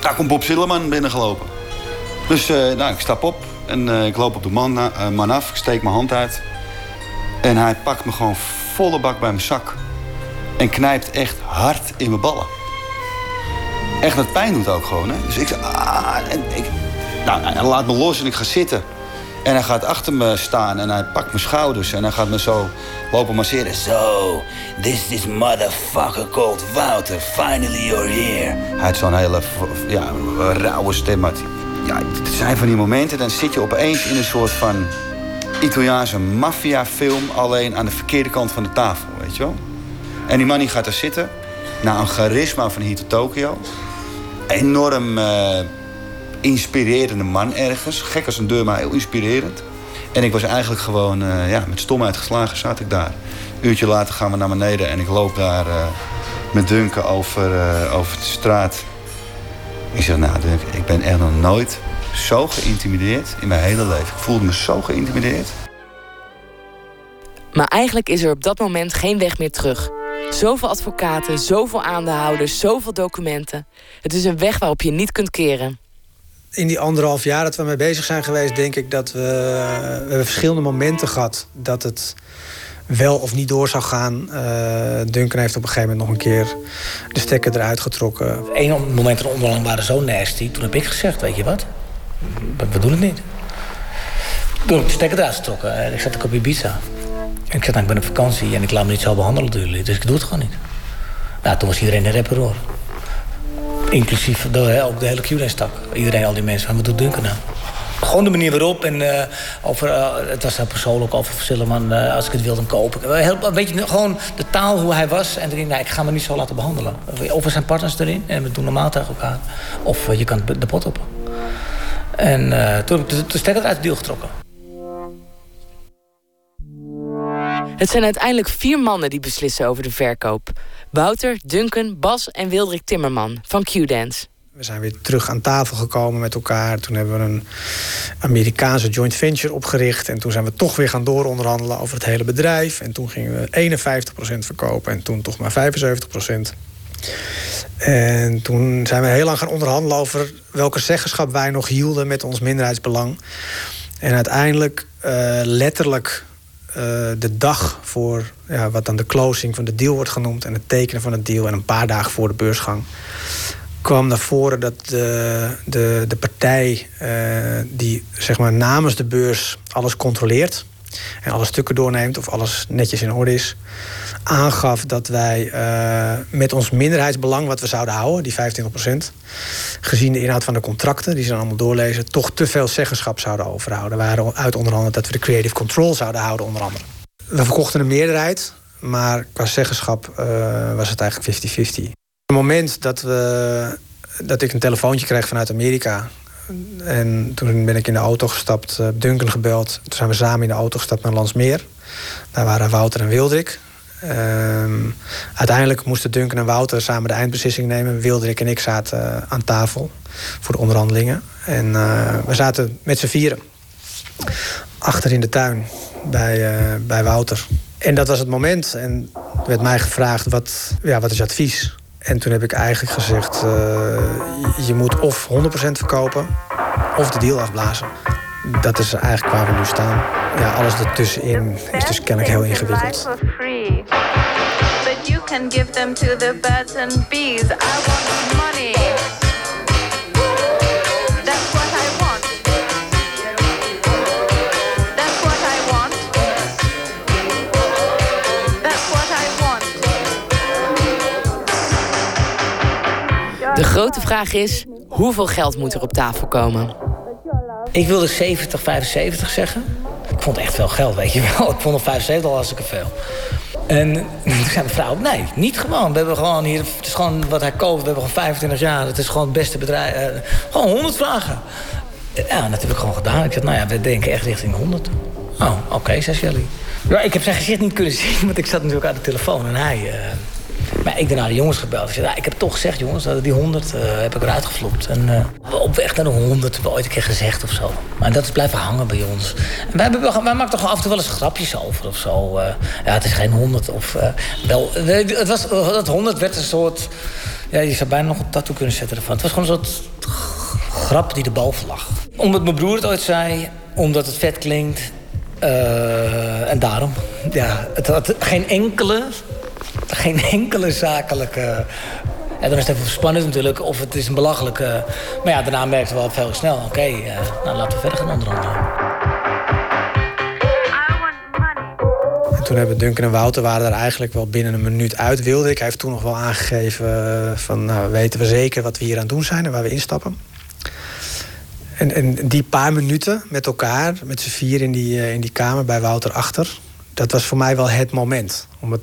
Speaker 6: daar komt Bob Zilleman binnengelopen. Dus nou, ik stap op en ik loop op de man, man af. Ik steek mijn hand uit. En hij pakt me gewoon volle bak bij mijn zak. En knijpt echt hard in mijn ballen echt dat pijn doet ook gewoon. Hè? Dus ik zeg, ah, en ik, nou, hij laat me los en ik ga zitten. En hij gaat achter me staan en hij pakt mijn schouders en hij gaat me zo lopen masseren. So, this is motherfucker called Wouter. Finally you're here. Hij had zo'n hele ja, rauwe stem. Ja, het zijn van die momenten, dan zit je opeens in een soort van Italiaanse maffiafilm... alleen aan de verkeerde kant van de tafel, weet je wel? En die man die gaat daar zitten, na een charisma van hier tot Tokio enorm uh, inspirerende man ergens. Gek als een deur, maar heel inspirerend. En ik was eigenlijk gewoon uh, ja, met stomheid geslagen zat ik daar. Een uurtje later gaan we naar beneden en ik loop daar uh, met Duncan over, over de straat. Ik zeg, nou ik ben echt nog nooit zo geïntimideerd in mijn hele leven. Ik voelde me zo geïntimideerd.
Speaker 4: Maar eigenlijk is er op dat moment geen weg meer terug. Zoveel advocaten, zoveel aandeelhouders, zoveel documenten. Het is een weg waarop je niet kunt keren.
Speaker 8: In die anderhalf jaar dat we mee bezig zijn geweest, denk ik dat we, we hebben verschillende momenten gehad dat het wel of niet door zou gaan. Uh, Duncan heeft op een gegeven moment nog een keer de stekker eruit getrokken.
Speaker 7: Eén moment onderhandelingen waren zo nasty. Toen heb ik gezegd, weet je wat? We doen het niet. Toen heb ik de stekker eruit getrokken. Ik zat ook op Ibiza. En ik zei, nou, ik ben op vakantie en ik laat me niet zo behandelen door jullie. Dus ik doe het gewoon niet. Nou, toen was iedereen een rapper hoor. Inclusief ook de hele Q-stak. Iedereen, al die mensen, van wat doet Duncan nou? Gewoon de manier waarop. En uh, over, uh, het was persoonlijk over Sillerman. Uh, als ik het wilde kopen. Heel, weet je, gewoon de taal hoe hij was. En erin, nou, ik ga me niet zo laten behandelen. Of er zijn partners erin. En we doen normaal tegen elkaar. Of je kan de pot op. En toen heb ik de stekker uit de deal getrokken.
Speaker 4: Het zijn uiteindelijk vier mannen die beslissen over de verkoop. Wouter, Duncan, Bas en Wildrik Timmerman van Q-Dance.
Speaker 8: We zijn weer terug aan tafel gekomen met elkaar. Toen hebben we een Amerikaanse joint venture opgericht. En toen zijn we toch weer gaan dooronderhandelen over het hele bedrijf. En toen gingen we 51% verkopen en toen toch maar 75%. En toen zijn we heel lang gaan onderhandelen over welke zeggenschap wij nog hielden met ons minderheidsbelang. En uiteindelijk, uh, letterlijk uh, de dag voor ja, wat dan de closing van de deal wordt genoemd... en het tekenen van het deal en een paar dagen voor de beursgang... kwam naar voren dat de, de, de partij die zeg maar namens de beurs alles controleert en alle stukken doorneemt of alles netjes in orde is, aangaf dat wij uh, met ons minderheidsbelang, wat we zouden houden, die 25%, gezien de inhoud van de contracten, die ze dan allemaal doorlezen, toch te veel zeggenschap zouden overhouden. Waren uit onder andere dat we de creative control zouden houden, onder andere. We verkochten een meerderheid, maar qua zeggenschap was het eigenlijk 50-50. Het moment dat, we, dat ik een telefoontje kreeg vanuit Amerika en toen ben ik in de auto gestapt, uh, Duncan gebeld. Toen zijn we samen in de auto gestapt naar Landsmeer. Daar waren Wouter en Wildrik. Um, uiteindelijk moesten Duncan en Wouter samen de eindbeslissing nemen. Wildrik en ik zaten uh, aan tafel voor de onderhandelingen. En uh, we zaten met z'n vieren achter in de tuin bij, bij Wouter. En dat was het moment. En er werd mij gevraagd, wat, ja, wat is advies? En toen heb ik eigenlijk gezegd, uh, je moet of 100% verkopen of de deal afblazen. Dat is eigenlijk waar we nu staan. Ja, alles ertussenin is dus kennelijk heel ingewikkeld. Can give them to the birds and bees. I want money.
Speaker 9: De grote vraag is, hoeveel geld moet er op tafel komen?
Speaker 7: Ik wilde 70, 75 zeggen. Ik vond echt veel geld, weet je wel. Ik vond nog 75 al hartstikke veel. En toen zei mijn vrouw, nee, niet gewoon. We hebben gewoon hier, het is gewoon wat hij koopt. We hebben gewoon 25 jaar. Het is gewoon het beste bedrijf. Uh, gewoon 100 vragen. Ja, dat heb ik gewoon gedaan. Ik zei, nou ja, we denken echt richting 100. Oh, oké, okay, zei Shelly. Ik heb zijn gezicht niet kunnen zien, want ik zat natuurlijk aan de telefoon. En hij... Uh, maar ik naar de jongens gebeld. Ik zei, ja, ik heb toch gezegd, jongens, die 100 uh, heb ik eruit gevloept. En uh, op weg naar de 100 hebben we ooit een keer gezegd of zo. Maar dat is blijven hangen bij ons. En wij, hebben, wij maken toch af en toe wel eens grapjes over of zo. Uh, ja, het is geen 100 of wel. Het was, dat 100 werd een soort. Ja, je zou bijna nog een tattoo kunnen zetten ervan. Het was gewoon een soort grap die erboven lag. Omdat mijn broer het ooit zei, omdat het vet klinkt. en daarom. Ja, het had geen enkele geen enkele zakelijke... Ja, dan is het even spannend natuurlijk, of het is een belachelijke... Maar ja, daarna merkten we al veel snel, oké, uh, nou laten we verder gaan onderhandelen.
Speaker 8: En toen hebben Duncan en Wouter waren er eigenlijk wel binnen een minuut uit. Wilde ik. Hij heeft toen nog wel aangegeven van, nou, weten we zeker wat we hier aan doen zijn en waar we instappen. En, en die paar minuten met elkaar, met z'n vier in die, in die kamer bij Wouter achter, dat was voor mij wel het moment. Om het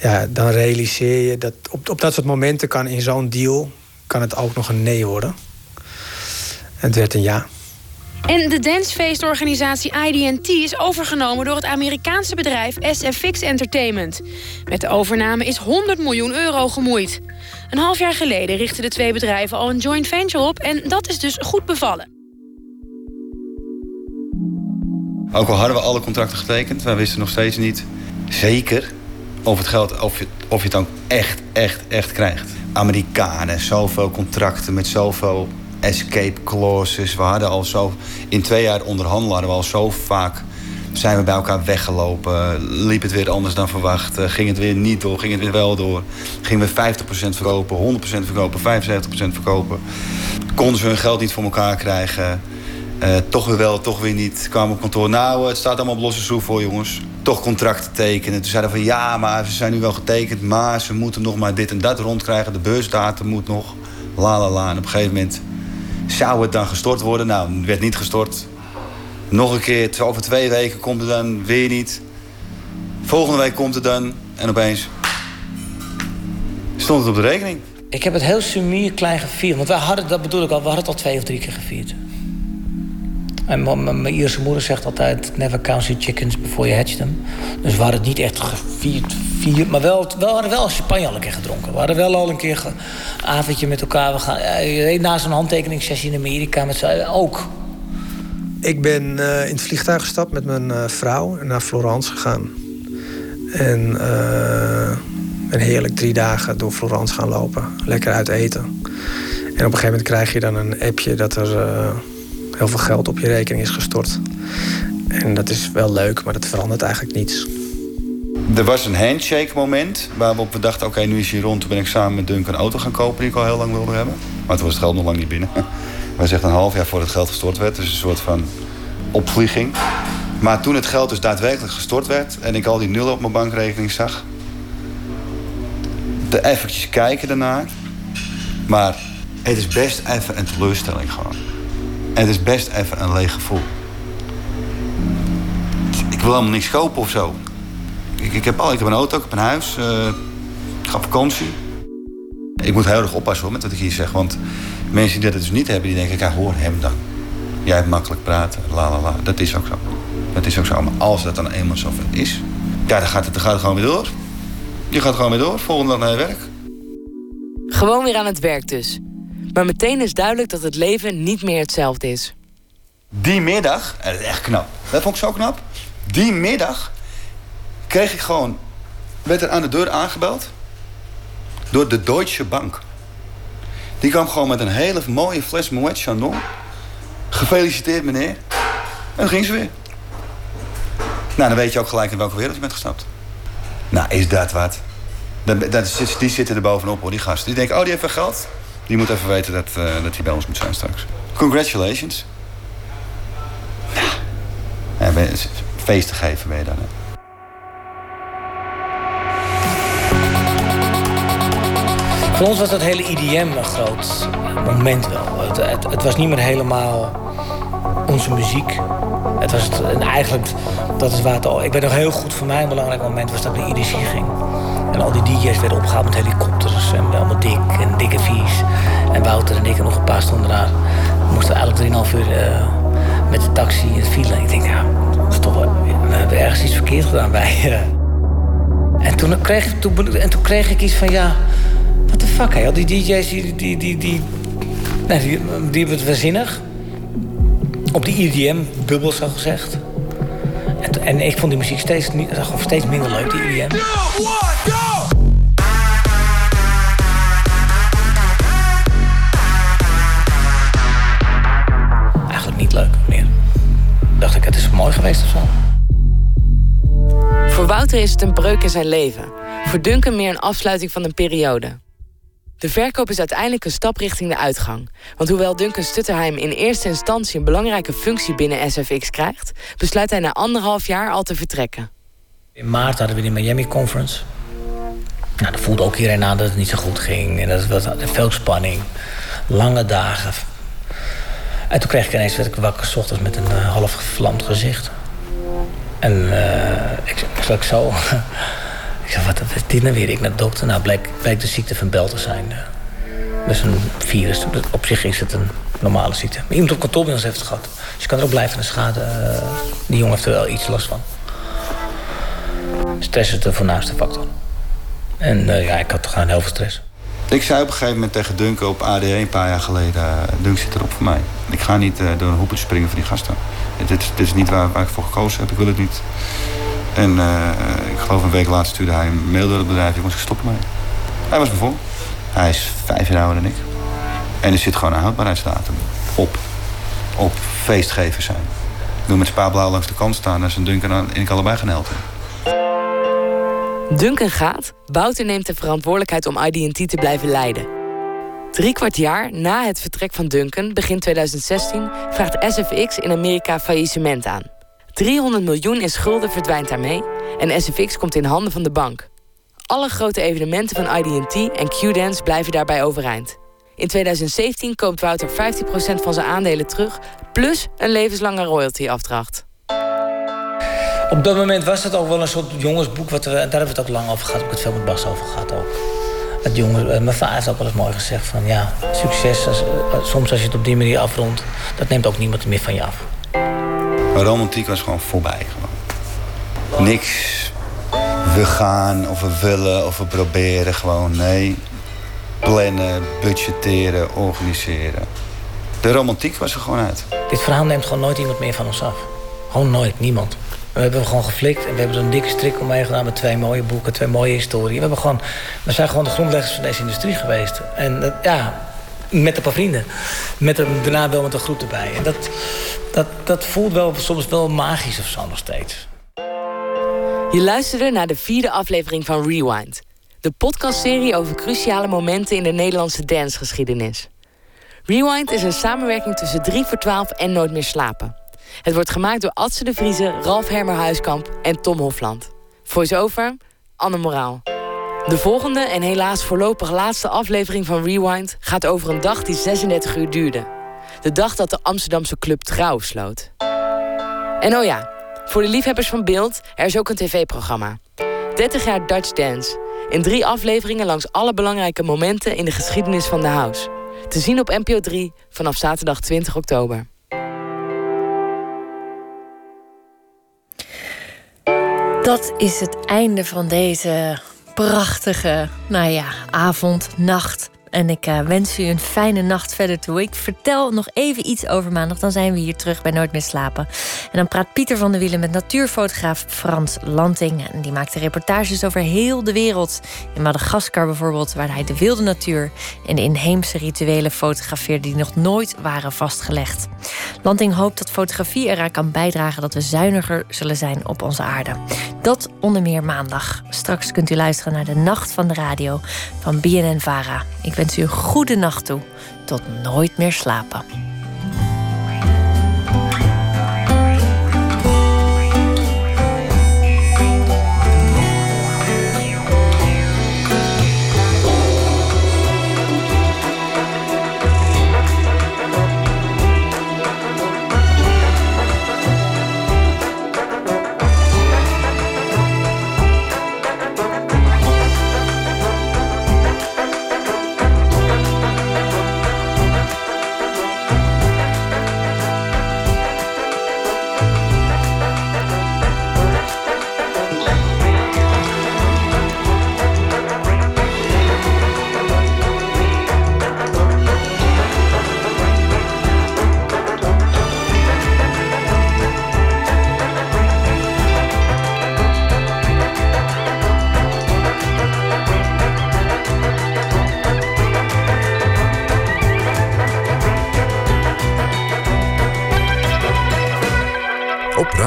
Speaker 8: ja, dan realiseer je dat op, op dat soort momenten kan in zo'n deal kan het ook nog een nee worden. En het werd een ja.
Speaker 10: En de dancefeestorganisatie IDT is overgenomen door het Amerikaanse bedrijf SFX Entertainment. Met de overname is 100 miljoen euro gemoeid. Een half jaar geleden richtten de twee bedrijven al een joint venture op en dat is dus goed bevallen.
Speaker 6: Ook al hadden we alle contracten getekend, wij wisten nog steeds niet zeker of het geld, of je, of je het dan echt, echt, echt krijgt. Amerikanen, zoveel contracten met zoveel escape clauses. We hadden al zo, in twee jaar onderhandelen hadden we al zo vaak zijn we bij elkaar weggelopen. Liep het weer anders dan verwacht. Ging het weer niet door, ging het weer wel door. Gingen we 50% verkopen, 100% verkopen, 75% verkopen. Konden ze hun geld niet voor elkaar krijgen. Uh, toch weer wel, toch weer niet. Kwamen op kantoor. Nou, het staat allemaal op losse schroef voor jongens. Toch contracten tekenen. Toen zeiden van ja, maar ze zijn nu wel getekend. Maar ze moeten nog maar dit en dat rondkrijgen. De beursdatum moet nog. La la la. En op een gegeven moment zou het dan gestort worden. Nou, het werd niet gestort. Nog een keer, over twee weken komt het dan weer niet. Volgende week komt het dan. En opeens stond het op de rekening.
Speaker 7: Ik heb het heel sumier klein gevierd. Want wij hadden, dat bedoel ik al, we hadden het al twee of drie keer gevierd. En mijn Ierse moeder zegt altijd... never count your chickens before you hatch them. Dus we hadden het niet echt gevierd, vier, maar wel, we hadden wel champagne al een keer gedronken. We hadden wel al een keer een avondje met elkaar. We gaan, ja, na zo'n handtekeningssessie in Amerika met z'n ook.
Speaker 8: Ik ben uh, in het vliegtuig gestapt met mijn uh, vrouw naar Florence gegaan. En uh, ben heerlijk drie dagen door Florence gaan lopen. Lekker uit eten. En op een gegeven moment krijg je dan een appje dat er heel veel geld op je rekening is gestort. En dat is wel leuk, maar dat verandert eigenlijk niets.
Speaker 6: Er was een handshake moment waarop we dachten... oké, nu is hij rond. Toen ben ik samen met Dunk een auto gaan kopen die ik al heel lang wilde hebben. Maar toen was het geld nog lang niet binnen. Wij zeggen een half jaar voor het geld gestort werd. Dus een soort van opvlieging. Maar toen het geld dus daadwerkelijk gestort werd... en ik al die nullen op mijn bankrekening zag... te eventjes kijken daarnaar. Maar het is best even een teleurstelling gewoon. Het is best even een leeg gevoel. Ik wil helemaal niks kopen of zo. Ik, ik, heb, al, ik heb een auto, ik heb een huis. Uh, ik ga op vakantie. Ik moet heel erg oppassen hoor, met wat ik hier zeg. Want mensen die dat dus niet hebben, die denken... ja, hoor hem dan. Jij hebt makkelijk praten, la la la. Dat is ook zo. Dat is ook zo. Maar als dat dan eenmaal zo is... ja, dan gaat, het, dan gaat het gewoon weer door. Je gaat gewoon weer door, volgende dag naar je werk.
Speaker 4: Gewoon weer aan het werk dus. Maar meteen is duidelijk dat het leven niet meer hetzelfde is.
Speaker 6: Die middag, en dat is echt knap. Dat vond ik zo knap. Die middag kreeg ik gewoon... werd er aan de deur aangebeld... door de Deutsche Bank. Die kwam gewoon met een hele mooie fles Moet Chandon. Gefeliciteerd, meneer. En dan ging ze weer. Nou, dan weet je ook gelijk in welke wereld je bent gestapt. Nou, is dat wat? die zitten er bovenop, hoor, die gasten. Die denken, oh, die heeft wel geld. Die moet even weten dat, uh, dat hij bij ons moet zijn straks. Congratulations. Ja, ja feest te geven ben je dan. Hè?
Speaker 7: Voor ons was dat hele IDM een groot moment wel. Het, het, het was niet meer helemaal onze muziek. Het was het, en eigenlijk, dat is waar het al... Ik weet nog heel goed, voor mij een belangrijk moment was dat ik naar IDC ging. En al die DJ's werden opgehaald met helikopters en allemaal dik en dikke vies. En Wouter en ik en nog een paar stonden daar. We moesten eigenlijk 3,5 uur uh, met de taxi in het file. En ik denk, ja, dat we hebben ergens iets verkeerd gedaan bij. Uh. En, toen kreeg, toen, en toen kreeg ik iets van, ja, what the fuck, hè? Al die DJ's die, die, die, die, hebben het waanzinnig. Op die EDM-bubbel, zo gezegd. En, ik vond die muziek steeds, steeds minder leuk, die EDM. Eigenlijk niet leuk meer. Dacht ik, het is mooi geweest of zo.
Speaker 4: Voor Wouter is het een breuk in zijn leven. Voor Duncan meer een afsluiting van een periode. De verkoop is uiteindelijk een stap richting de uitgang. Want hoewel Duncan Stutterheim in eerste instantie een belangrijke functie binnen SFX krijgt, besluit hij na anderhalf jaar al te vertrekken.
Speaker 7: In maart hadden we die Miami Conference. Nou, dat voelde ook iedereen aan dat het niet zo goed ging. En dat was veel spanning. Lange dagen. En toen kreeg ik ineens werd ik wakker s ochtends met een uh, half gevlamd gezicht. En uh, ik, ik zo. Ik zei, wat is dit nou weer? Ik naar de dokter. Nou, bleek, bleek de ziekte van Bel te zijn. Dat is een virus. Op zich is het een normale ziekte. Maar iemand op kantoor bij ons heeft het gehad. Dus je kan er ook blijven schade. Uh, die jongen heeft er wel iets last van. Stress is de voornaamste factor. En uh, ja, ik had gewoon heel veel stress.
Speaker 6: Ik zei op een gegeven moment tegen Dunk op AD1 een paar jaar geleden... Dunk zit erop voor mij. Ik ga niet door een hoepel springen voor die gasten. Dit, dit is niet waar, waar ik voor gekozen heb. Ik wil het niet. En uh, ik geloof een week later stuurde hij een mail door het bedrijf. Ik moest stoppen mee. Hij was bevonden. Hij is vijf jaar ouder dan ik. En er zit gewoon een houdbaarheidsdatum op. Op feestgevers zijn. Ik wil met Spa Blauw langs de kant staan en zijn Duncan en ik allebei gaan helpen.
Speaker 4: Duncan gaat. Wouter neemt de verantwoordelijkheid om ID&T te blijven leiden. Drie kwart jaar na het vertrek van Duncan, begin 2016, vraagt SFX in Amerika faillissement aan. 300 miljoen in schulden verdwijnt daarmee en SFX komt in handen van de bank. Alle grote evenementen van ID&T en Q-Dance blijven daarbij overeind. In 2017 koopt Wouter 15% van zijn aandelen terug, plus een levenslange royalty-afdracht.
Speaker 7: Op dat moment was het ook wel een soort jongensboek, wat we, daar hebben we het ook lang over gehad. Ik het veel met Bas over gehad ook. Het jongens, eh, mijn vader heeft ook wel eens mooi gezegd van ja, succes, als, eh, soms als je het op die manier afrondt, dat neemt ook niemand meer van je af.
Speaker 6: Maar romantiek was gewoon voorbij. Gewoon. Niks. We gaan of we willen of we proberen. Gewoon nee. Plannen, budgetteren, organiseren. De romantiek was er gewoon uit.
Speaker 7: Dit verhaal neemt gewoon nooit iemand meer van ons af. Gewoon nooit, niemand. We hebben gewoon geflikt en we hebben zo'n dikke strik omheen gedaan met twee mooie boeken, twee mooie historieën. We, hebben gewoon, we zijn gewoon de grondleggers van deze industrie geweest. En ja, met een paar vrienden. Met een, daarna wel met een groep erbij. En dat, dat, dat voelt wel soms wel magisch of zo nog steeds.
Speaker 4: Je luisterde naar de vierde aflevering van Rewind. De podcastserie over cruciale momenten in de Nederlandse dancegeschiedenis. Rewind is een samenwerking tussen 3 voor 12 en Nooit meer slapen. Het wordt gemaakt door Adse de Vrieze, Ralf Hermer Huiskamp en Tom Hofland. Voice-over, Anne Moraal. De volgende en helaas voorlopig laatste aflevering van Rewind... gaat over een dag die 36 uur duurde. De dag dat de Amsterdamse club Trouw sloot. En oh ja, voor de liefhebbers van beeld, er is ook een tv-programma. 30 jaar Dutch Dance. In drie afleveringen langs alle belangrijke momenten in de geschiedenis van de house. Te zien op NPO 3 vanaf zaterdag 20 oktober.
Speaker 3: Dat is het einde van deze prachtige, nou ja, avond, nacht. En ik uh, wens u een fijne nacht verder toe. Ik vertel nog even iets over maandag. Dan zijn we hier terug bij Nooit meer slapen. En dan praat Pieter van der Wielen met natuurfotograaf Frans Lanting. En die maakt reportages over heel de wereld. In Madagaskar bijvoorbeeld, waar hij de wilde natuur en de inheemse rituelen fotografeerde die nog nooit waren vastgelegd. Lanting hoopt dat fotografie eraan kan bijdragen dat we zuiniger zullen zijn op onze aarde. Dat onder meer maandag. Straks kunt u luisteren naar de Nacht van de Radio van BNN Vara. Ik wens u een goede nacht toe. Tot nooit meer slapen.